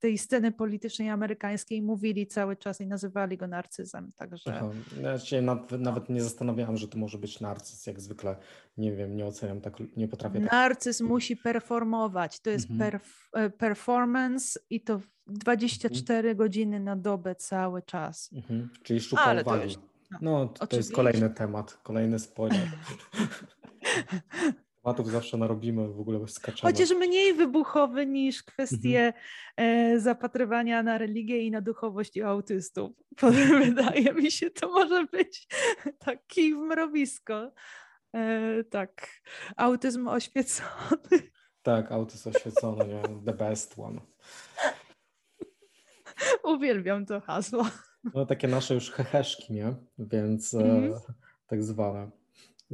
tej sceny politycznej amerykańskiej mówili cały czas i nazywali go narcyzem. Także... Aha.
Ja się nawet, nie zastanawiałam, że to może być narcyz. Jak zwykle nie wiem, nie oceniam tak, nie potrafię.
Tak... Narcyz musi performować. To jest mhm. perf e, performance i to 24 mhm. godziny na dobę cały czas.
Mhm. Czyli szuka Ale uwagi. No, no to, to jest kolejny temat, kolejny spoiler. Tematów zawsze narobimy, w ogóle skaczemy.
Chociaż mniej wybuchowy niż kwestie mhm. zapatrywania na religię i na duchowość i autystów. Wydaje mi się, to może być taki mrowisko. E, tak, autyzm oświecony.
Tak, autyzm oświecony, nie? the best one.
Uwielbiam to hasło.
No takie nasze już heheszki, nie? Więc mm. e, tak zwane.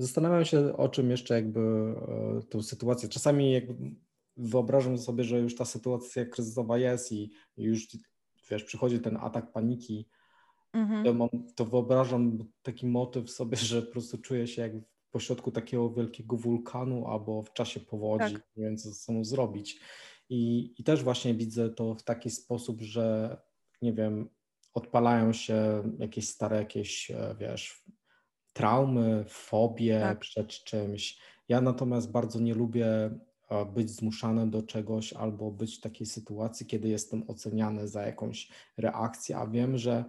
Zastanawiam się o czym jeszcze jakby e, tą sytuację. Czasami jakby wyobrażam sobie, że już ta sytuacja kryzysowa jest i, już wiesz, przychodzi ten atak paniki. Mm-hmm. Ja mam, to wyobrażam taki motyw sobie, że po prostu czuję się jak w pośrodku takiego wielkiego wulkanu albo w czasie powodzi, tak. nie wiem co ze sobą zrobić. I, I też właśnie widzę to w taki sposób, że nie wiem, odpalają się jakieś stare, jakieś, e, wiesz, traumy, fobie tak. przed czymś. Ja natomiast bardzo nie lubię e, być zmuszany do czegoś albo być w takiej sytuacji, kiedy jestem oceniany za jakąś reakcję, a wiem, że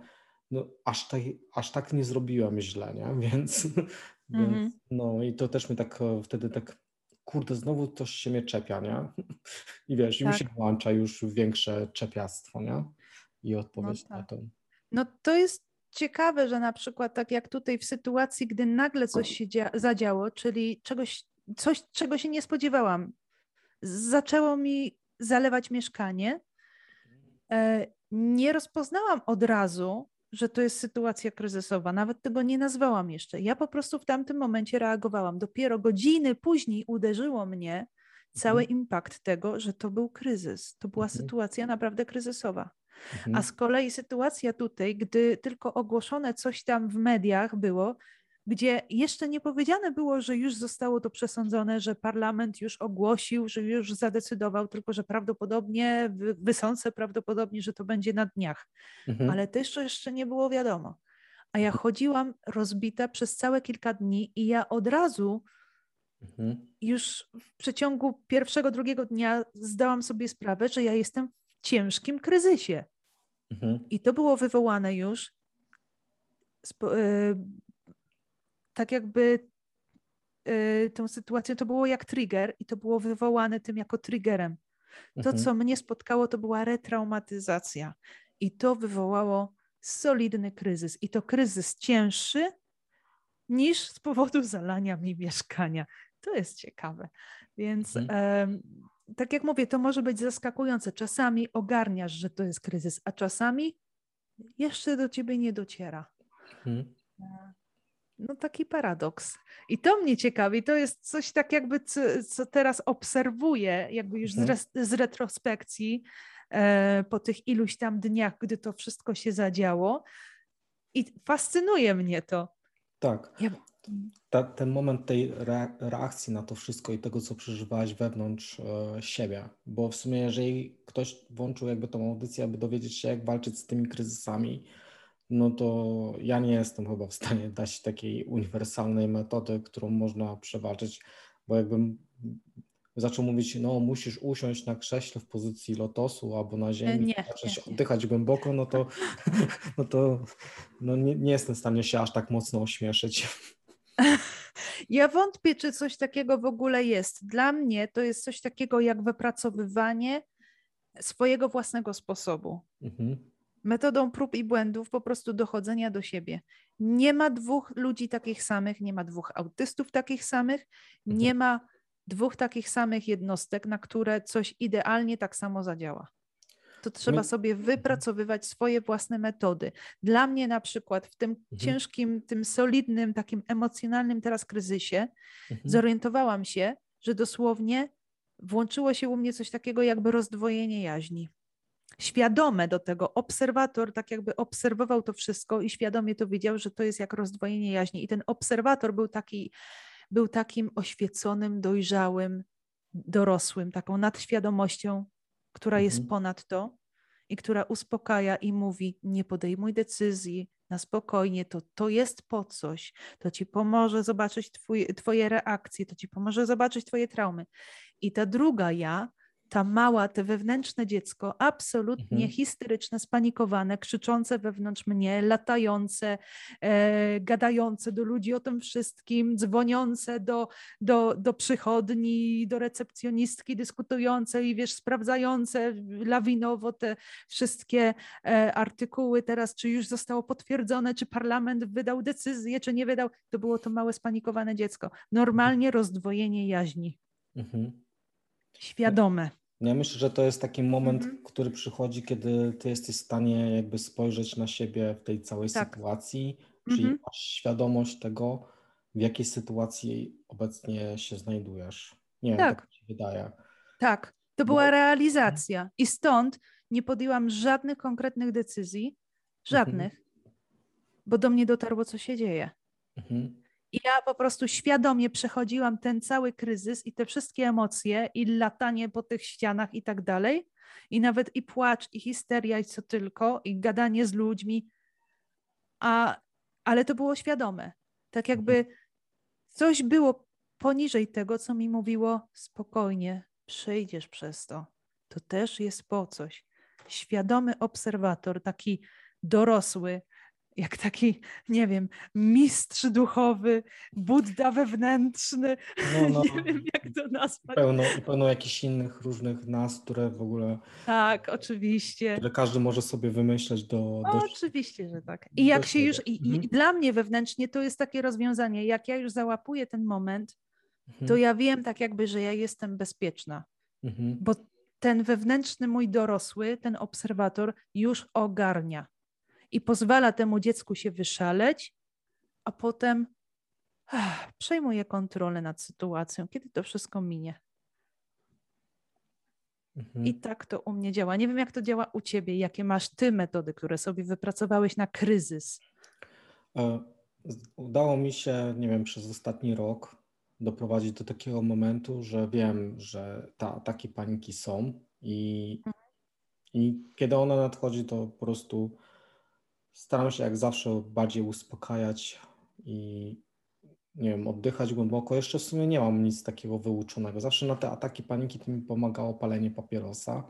no, aż, tak, aż tak nie zrobiłem źle, nie? Więc, mm-hmm. więc no i to też mnie tak e, wtedy tak kurde, znowu coś się mnie czepia, nie? I wiesz, tak. mi się włącza już większe czepiastwo, nie? I odpowiedź no tak. na to.
No to jest ciekawe, że na przykład tak jak tutaj w sytuacji, gdy nagle coś się zadziało, czyli czegoś, coś, czego się nie spodziewałam, zaczęło mi zalewać mieszkanie, e, nie rozpoznałam od razu, że to jest sytuacja kryzysowa. Nawet tego nie nazwałam jeszcze. Ja po prostu w tamtym momencie reagowałam. Dopiero godziny później uderzyło mnie cały mhm. impact tego, że to był kryzys. To była mhm. sytuacja naprawdę kryzysowa. Mhm. A z kolei sytuacja tutaj, gdy tylko ogłoszone coś tam w mediach było, gdzie jeszcze nie powiedziane było, że już zostało to przesądzone, że parlament już ogłosił, że już zadecydował, tylko że prawdopodobnie, wysące prawdopodobnie, że to będzie na dniach. Mhm. Ale też jeszcze nie było wiadomo. A ja chodziłam rozbita przez całe kilka dni i ja od razu mhm. już w przeciągu pierwszego, drugiego dnia zdałam sobie sprawę, że ja jestem w ciężkim kryzysie. Mhm. I to było wywołane już e, tak jakby y, tą sytuacją, to było jak trigger i to było wywołane tym jako triggerem. To, mhm. co mnie spotkało, to była retraumatyzacja i to wywołało solidny kryzys. I to kryzys cięższy niż z powodu zalania mi mieszkania. To jest ciekawe. Więc mhm. Tak jak mówię, to może być zaskakujące. Czasami ogarniasz, że to jest kryzys, a czasami jeszcze do ciebie nie dociera. Mhm. E, no taki paradoks. I to mnie ciekawi, to jest coś tak jakby, co, co teraz obserwuję, jakby już mhm. z, z, retrospekcji e, po tych iluś tam dniach, gdy to wszystko się zadziało. I fascynuje mnie to.
Tak. Ja... Ta, ten moment tej re, reakcji na to wszystko i tego, co przeżywałaś wewnątrz e, siebie, bo w sumie jeżeli ktoś włączył jakby tą audycję, aby dowiedzieć się, jak walczyć z tymi kryzysami, no to ja nie jestem chyba w stanie dać takiej uniwersalnej metody, którą można przewalczyć, bo jakbym zaczął mówić, no musisz usiąść na krześle w pozycji lotosu albo na ziemi, nie, zacząć nie, nie. oddychać głęboko, no to, no to no nie, nie jestem w stanie się aż tak mocno ośmieszyć.
Ja wątpię, czy coś takiego w ogóle jest. Dla mnie to jest coś takiego jak wypracowywanie swojego własnego sposobu. Mhm metodą prób i błędów po prostu dochodzenia do siebie. Nie ma dwóch ludzi takich samych, nie ma dwóch autystów takich samych, mhm. nie ma dwóch takich samych jednostek, na które coś idealnie tak samo zadziała. To trzeba sobie wypracowywać swoje własne metody. Dla mnie na przykład w tym mhm. ciężkim, tym solidnym, takim emocjonalnym teraz kryzysie mhm. zorientowałam się, że dosłownie włączyło się u mnie coś takiego jakby rozdwojenie jaźni świadome do tego. Obserwator tak jakby obserwował to wszystko i świadomie to wiedział, że to jest jak rozdwojenie jaźni. I ten obserwator był taki, był takim oświeconym, dojrzałym, dorosłym, taką nadświadomością. Która mhm. jest ponad to i która uspokaja i mówi: Nie podejmuj decyzji na spokojnie, to, to jest po coś, to ci pomoże zobaczyć twój, Twoje reakcje, to ci pomoże zobaczyć Twoje traumy. I ta druga ja ta mała, te wewnętrzne dziecko, absolutnie mhm. histeryczne, spanikowane, krzyczące wewnątrz mnie, latające, e, gadające do ludzi o tym wszystkim, dzwoniące do, do, do przychodni, do recepcjonistki, dyskutujące i wiesz, sprawdzające lawinowo te wszystkie e, artykuły teraz, czy już zostało potwierdzone, czy parlament wydał decyzję, czy nie wydał. To było to małe, spanikowane dziecko. Normalnie rozdwojenie jaźni. Mhm. Świadome.
Ja myślę, że to jest taki moment, mhm. który przychodzi, kiedy ty jesteś w stanie jakby spojrzeć na siebie w tej całej tak. sytuacji, czyli mhm. masz świadomość tego, w jakiej sytuacji obecnie się znajdujesz. Nie tak. wiem, tak mi się wydaje.
Tak, to była Bo... realizacja i stąd nie podjęłam żadnych konkretnych decyzji, żadnych, mhm. bo do mnie dotarło, co się dzieje. Mhm. Ja po prostu świadomie przechodziłam ten cały kryzys i te wszystkie emocje i latanie po tych ścianach i tak dalej. I nawet i płacz, i histeria, i co tylko, i gadanie z ludźmi. A, ale to było świadome. Tak jakby coś było poniżej tego, co mi mówiło spokojnie, przejdziesz przez to. To też jest po coś. Świadomy obserwator, taki dorosły, jak taki, nie wiem, mistrz duchowy, Buddha wewnętrzny, no, no. nie wiem jak to nazwać.
Pełno, pełno jakichś innych różnych nas, które w ogóle...
Tak, oczywiście.
Które każdy może sobie wymyśleć do... do
oczywiście, że tak. I jak się już, i, mhm. i, dla mnie wewnętrznie to jest takie rozwiązanie, jak ja już załapuję ten moment, mhm. to ja wiem tak jakby, że ja jestem bezpieczna, mhm. bo ten wewnętrzny mój dorosły, ten obserwator już ogarnia i pozwala temu dziecku się wyszaleć, a potem ach, przejmuje kontrolę nad sytuacją, kiedy to wszystko minie. Mhm. I tak to u mnie działa. Nie wiem, jak to działa u ciebie, jakie masz ty metody, które sobie wypracowałeś na kryzys.
E, udało mi się, nie wiem, przez ostatni rok doprowadzić do takiego momentu, że wiem, że te ataki paniki są i, mhm. i kiedy ona nadchodzi, to po prostu Staram się jak zawsze bardziej uspokajać i nie wiem, oddychać głęboko. Jeszcze w sumie nie mam nic takiego wyuczonego. Zawsze na te ataki paniki to mi pomagało palenie papierosa,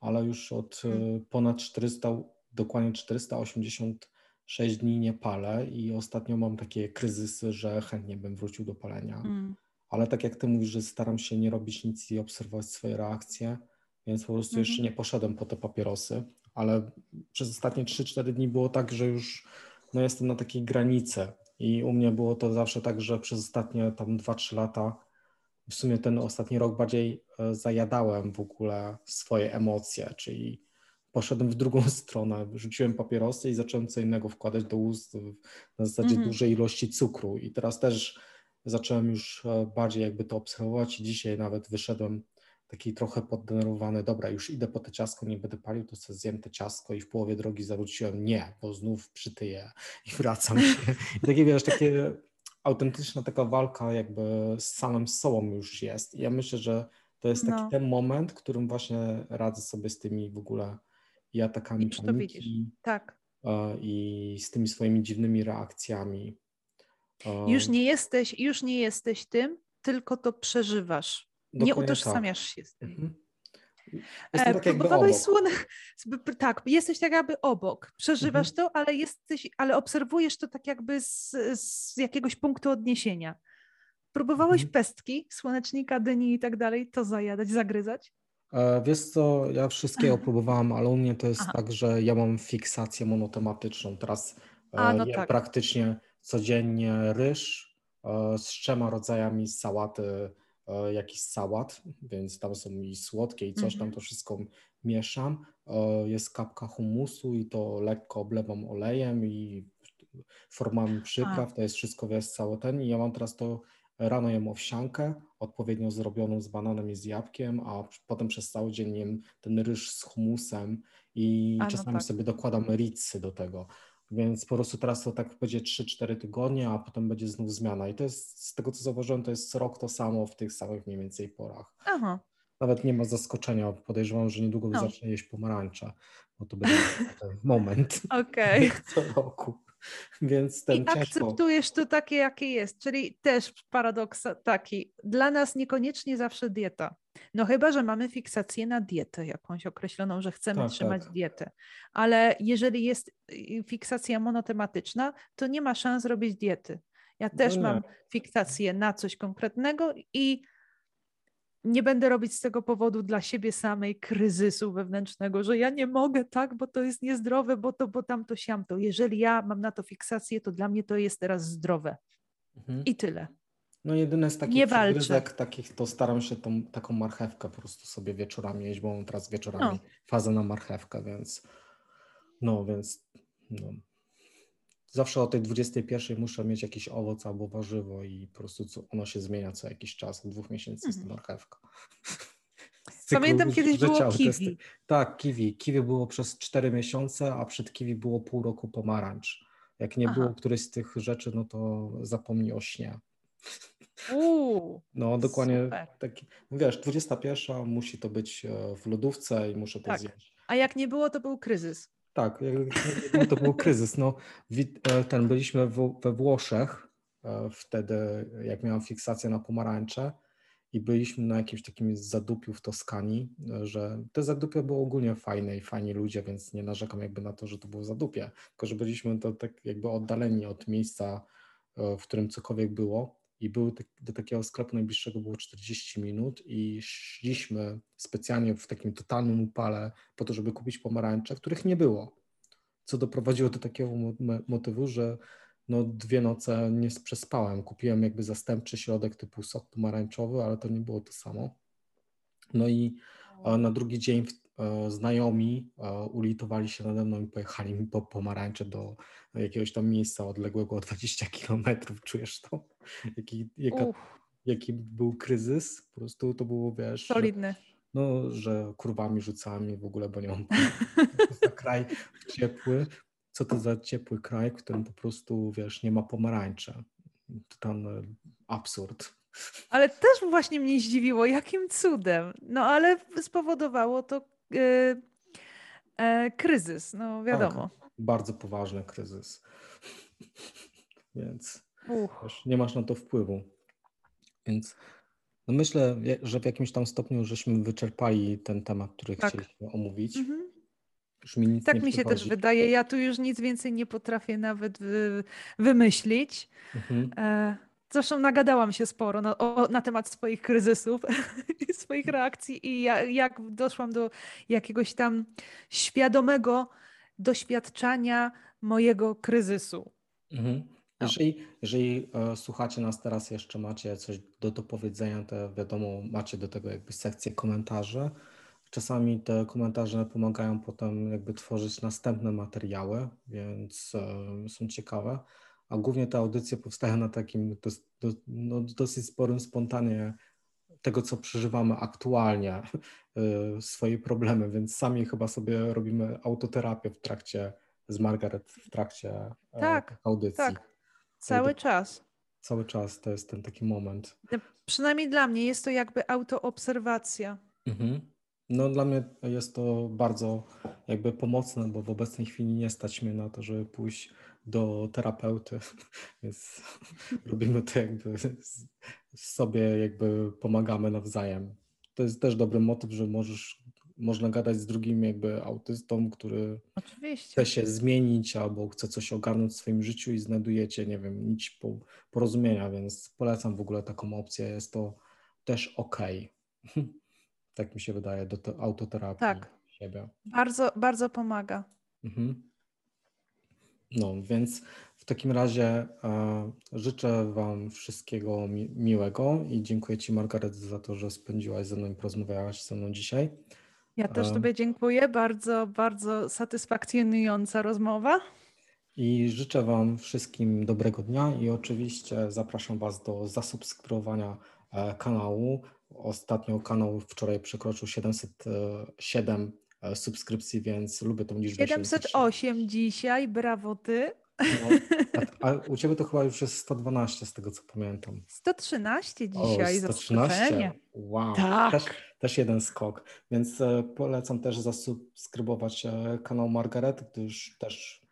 ale już od e, hmm. ponad 400, dokładnie 486 dni nie palę i ostatnio mam takie kryzysy, że chętnie bym wrócił do palenia. Hmm. Ale tak jak ty mówisz, że staram się nie robić nic i obserwować swoje reakcje, więc po prostu jeszcze mhm. nie poszedłem po te papierosy ale przez ostatnie 3-4 dni było tak, że już no, jestem na takiej granicy. I u mnie było to zawsze tak, że przez ostatnie tam 2-3 lata, w sumie ten ostatni rok bardziej e, zajadałem w ogóle swoje emocje, czyli poszedłem w drugą stronę, rzuciłem papierosy i zacząłem co innego wkładać do ust na zasadzie mm dużej ilości cukru. I teraz też zacząłem już e, bardziej jakby to obserwować i dzisiaj nawet wyszedłem taki trochę poddenerwowany, dobra, już idę po te ciasko, nie będę palił, to sobie zjem te ciasko i w połowie drogi zawróciłem, nie, bo znów przytyję i wracam się. I takie, wiesz, takie autentyczna taka walka jakby z samym sobą już jest. I ja myślę, że to jest taki no. ten moment, w którym właśnie radzę sobie z tymi w ogóle i atakami
I paniki.
Tak. I z tymi swoimi dziwnymi reakcjami.
Już nie jesteś, już nie jesteś tym, tylko to przeżywasz. Dokładnie nie utożsamiasz tak. się z tym. Mhm. E, próbowałeś słone... Tak, jesteś tak jakby obok. Przeżywasz mhm. to, ale jesteś, ale obserwujesz to tak jakby z, z jakiegoś punktu odniesienia. Próbowałeś mhm. pestki, słonecznika, dyni i tak dalej, to zajadać, zagryzać?
E, wiesz co, ja wszystkiego próbowałam, ale u mnie to jest Aha. tak, że ja mam fiksację monotematyczną. Teraz A, no tak. praktycznie codziennie ryż e, z trzema rodzajami sałaty E, jakiś sałat, więc tam są i słodkie i coś tam, mhm. to wszystko mieszam. E, jest kapka humusu i to lekko oblewam olejem i formami przypraw, A. to jest wszystko, wiesz, cały ten i ja mam teraz to, rano jem owsiankę, odpowiednio zrobioną z bananem i z jabłkiem, a potem przez cały dzień jem ten ryż z humusem i a, no czasami no tak. sobie dokładam ricy do tego. Więc po prostu teraz to tak będzie 3-4 tygodnie, a potem będzie znów zmiana. I to jest z tego, co zauważyłem, to jest rok to samo w tych samych mniej więcej porach.
Aha.
nawet nie ma zaskoczenia. Podejrzewam, że niedługo no. zacznę jeść pomarańcze, bo to będzie ten moment
okay.
co roku. Więc ten
I ciężko. akceptujesz to takie, jakie jest. Czyli też paradoks taki. Dla nas niekoniecznie zawsze dieta. No chyba, że mamy fiksację na dietę jakąś określoną, że chcemy tak, trzymać tak. dietę. Ale jeżeli jest y, fiksacja monotematyczna, to nie ma szans robić diety. Ja no też no mam fiksację na coś konkretnego i nie będę robić z tego powodu dla siebie samej kryzysu wewnętrznego, że ja nie mogę tak, bo to jest niezdrowe, bo to, bo tamto, siamto. Jeżeli ja mam na to fiksację, to dla mnie to jest teraz zdrowe. Mhm. I tyle.
No jedyne z takich nie takich, to staram się tą, taką marchewkę po prostu sobie wieczorami jeść, bo mam teraz wieczorami no. fazę na marchewkę, więc no, więc no. Zawsze o tej 21 muszę mieć jakiś owoc albo warzywo i po prostu ono się zmienia co jakiś czas. Od dwóch miesięcy jest to mhm. marchewka.
Pamiętam kiedyś było kiwi.
Tak, kiwi. Kiwi było przez 4 miesiące, a przed kiwi było pół roku pomarańcz. Jak nie Aha. było którejś z tych rzeczy, no to zapomnij o śnie.
Uuu,
no dokładnie taki, wiesz, 21 musi to być e, w lodówce i muszę to tak. zjeść.
A jak nie było, to był kryzys.
Tak, jak to był kryzys. No, e, ten, byliśmy we Włoszech e, wtedy, jak miałem fiksację na pomarańcze i byliśmy na jakimś takim zadupiu w Toskanii, że te zadupie było ogólnie fajne i fajni ludzie, więc nie narzekam jakby na to, że to było zadupie, tylko że byliśmy to tak jakby oddaleni od miejsca, w którym cokolwiek było i był do takiego sklepu najbliższego było 40 minut i szliśmy specjalnie w takim totalnym upale po to, żeby kupić pomarańcze, których nie było. Co doprowadziło do takiego motywu, że no dwie noce nie przespałem. Kupiłem jakby zastępczy środek typu sok pomarańczowy, ale to nie było to samo. No i na drugi dzień znajomi e, ulitowali się nade mną i pojechali mi po pomarańcze do jakiegoś tam miejsca odległego o 20 kilometrów. Czujesz to? Jaki, jaka, jaki był kryzys? Po prostu to było, wiesz...
Solidny.
No, że kurwami rzucałem w ogóle, bo nie mam za kraj ciepły. Co to za ciepły kraj, w którym po prostu, wiesz, nie ma pomarańcze. Totalny absurd.
Ale też właśnie mnie zdziwiło, jakim cudem. No ale spowodowało to E, e, kryzys, no wiadomo.
Tak, bardzo poważny kryzys. Więc nie masz na to wpływu. Więc no myślę, że w jakimś tam stopniu żeśmy wyczerpali ten temat, który tak. chcieliśmy omówić. Mhm.
Mi tak mi się też wydaje. Ja tu już nic więcej nie potrafię nawet wy, wymyślić. Mhm. E, Zresztą nagadałam się sporo na, o, na temat swoich kryzysów i swoich reakcji i ja, jak doszłam do jakiegoś tam świadomego doświadczania mojego kryzysu.
Mhm. No. Jeżeli, jeżeli e, słuchacie nas teraz, jeszcze macie coś do dopowiedzenia, to wiadomo, macie do tego jakby sekcję komentarzy. Czasami te komentarze pomagają potem jakby tworzyć następne materiały, więc e, są ciekawe a głównie te audycje powstają na takim dos, do, no, dosyć sporym spontanie tego, co przeżywamy aktualnie, y, swoje problemy, więc sami chyba sobie robimy autoterapię w trakcie z Margaret, w trakcie e, tak, audycji. Tak,
cały czas.
Cały czas to jest ten taki moment.
No, przynajmniej dla mnie jest to jakby autoobserwacja. Mhm.
No dla mnie jest to bardzo jakby pomocne, bo w obecnej chwili nie stać mnie na to, żeby pójść do terapeuty, więc robimy to jakby sobie jakby pomagamy nawzajem. To jest też dobry motyw, że możesz, można gadać z drugim jakby autystą, który
Oczywiście.
chce się zmienić albo chce coś ogarnąć w swoim życiu i znajdujecie, nie wiem, nić porozumienia, więc polecam w ogóle taką opcję, jest to też ok. tak mi się wydaje, do autoterapii tak. siebie.
Bardzo, bardzo pomaga. Mhm.
No, więc w takim razie e, życzę Wam wszystkiego mi miłego i dziękuję Ci, Margaret, za to, że spędziłaś ze mną i porozmawiałaś ze mną dzisiaj.
Ja też e, Tobie dziękuję. Bardzo, bardzo satysfakcjonująca rozmowa.
I życzę Wam wszystkim dobrego dnia i oczywiście zapraszam Was do zasubskrybowania e, kanału. Ostatnio kanał wczoraj przekroczył 707 E, subskrypcji, więc lubię tą liczbę.
708 dzisiaj, brawo ty.
No, a, a, u ciebie to chyba już jest 112 z tego co pamiętam.
113 dzisiaj.
O, 113? Wow.
Tak.
Też, też jeden skok. Więc e, polecam też zasubskrybować e, kanał Margaret, gdyż też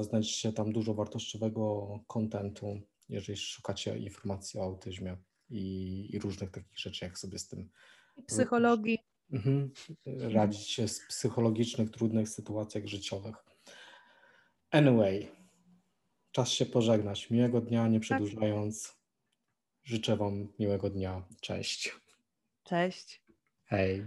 znajdziecie tam dużo wartościowego kontentu, jeżeli szukacie informacji o autyzmie i, i różnych takich rzeczy, jak sobie z tym
psychologii.
Mhm. Radzić się z psychologicznych, trudnych sytuacjach życiowych. Anyway, czas się pożegnać. Miłego dnia, nie tak. przedłużając. Życzę Wam miłego dnia. Cześć.
Cześć.
Hej.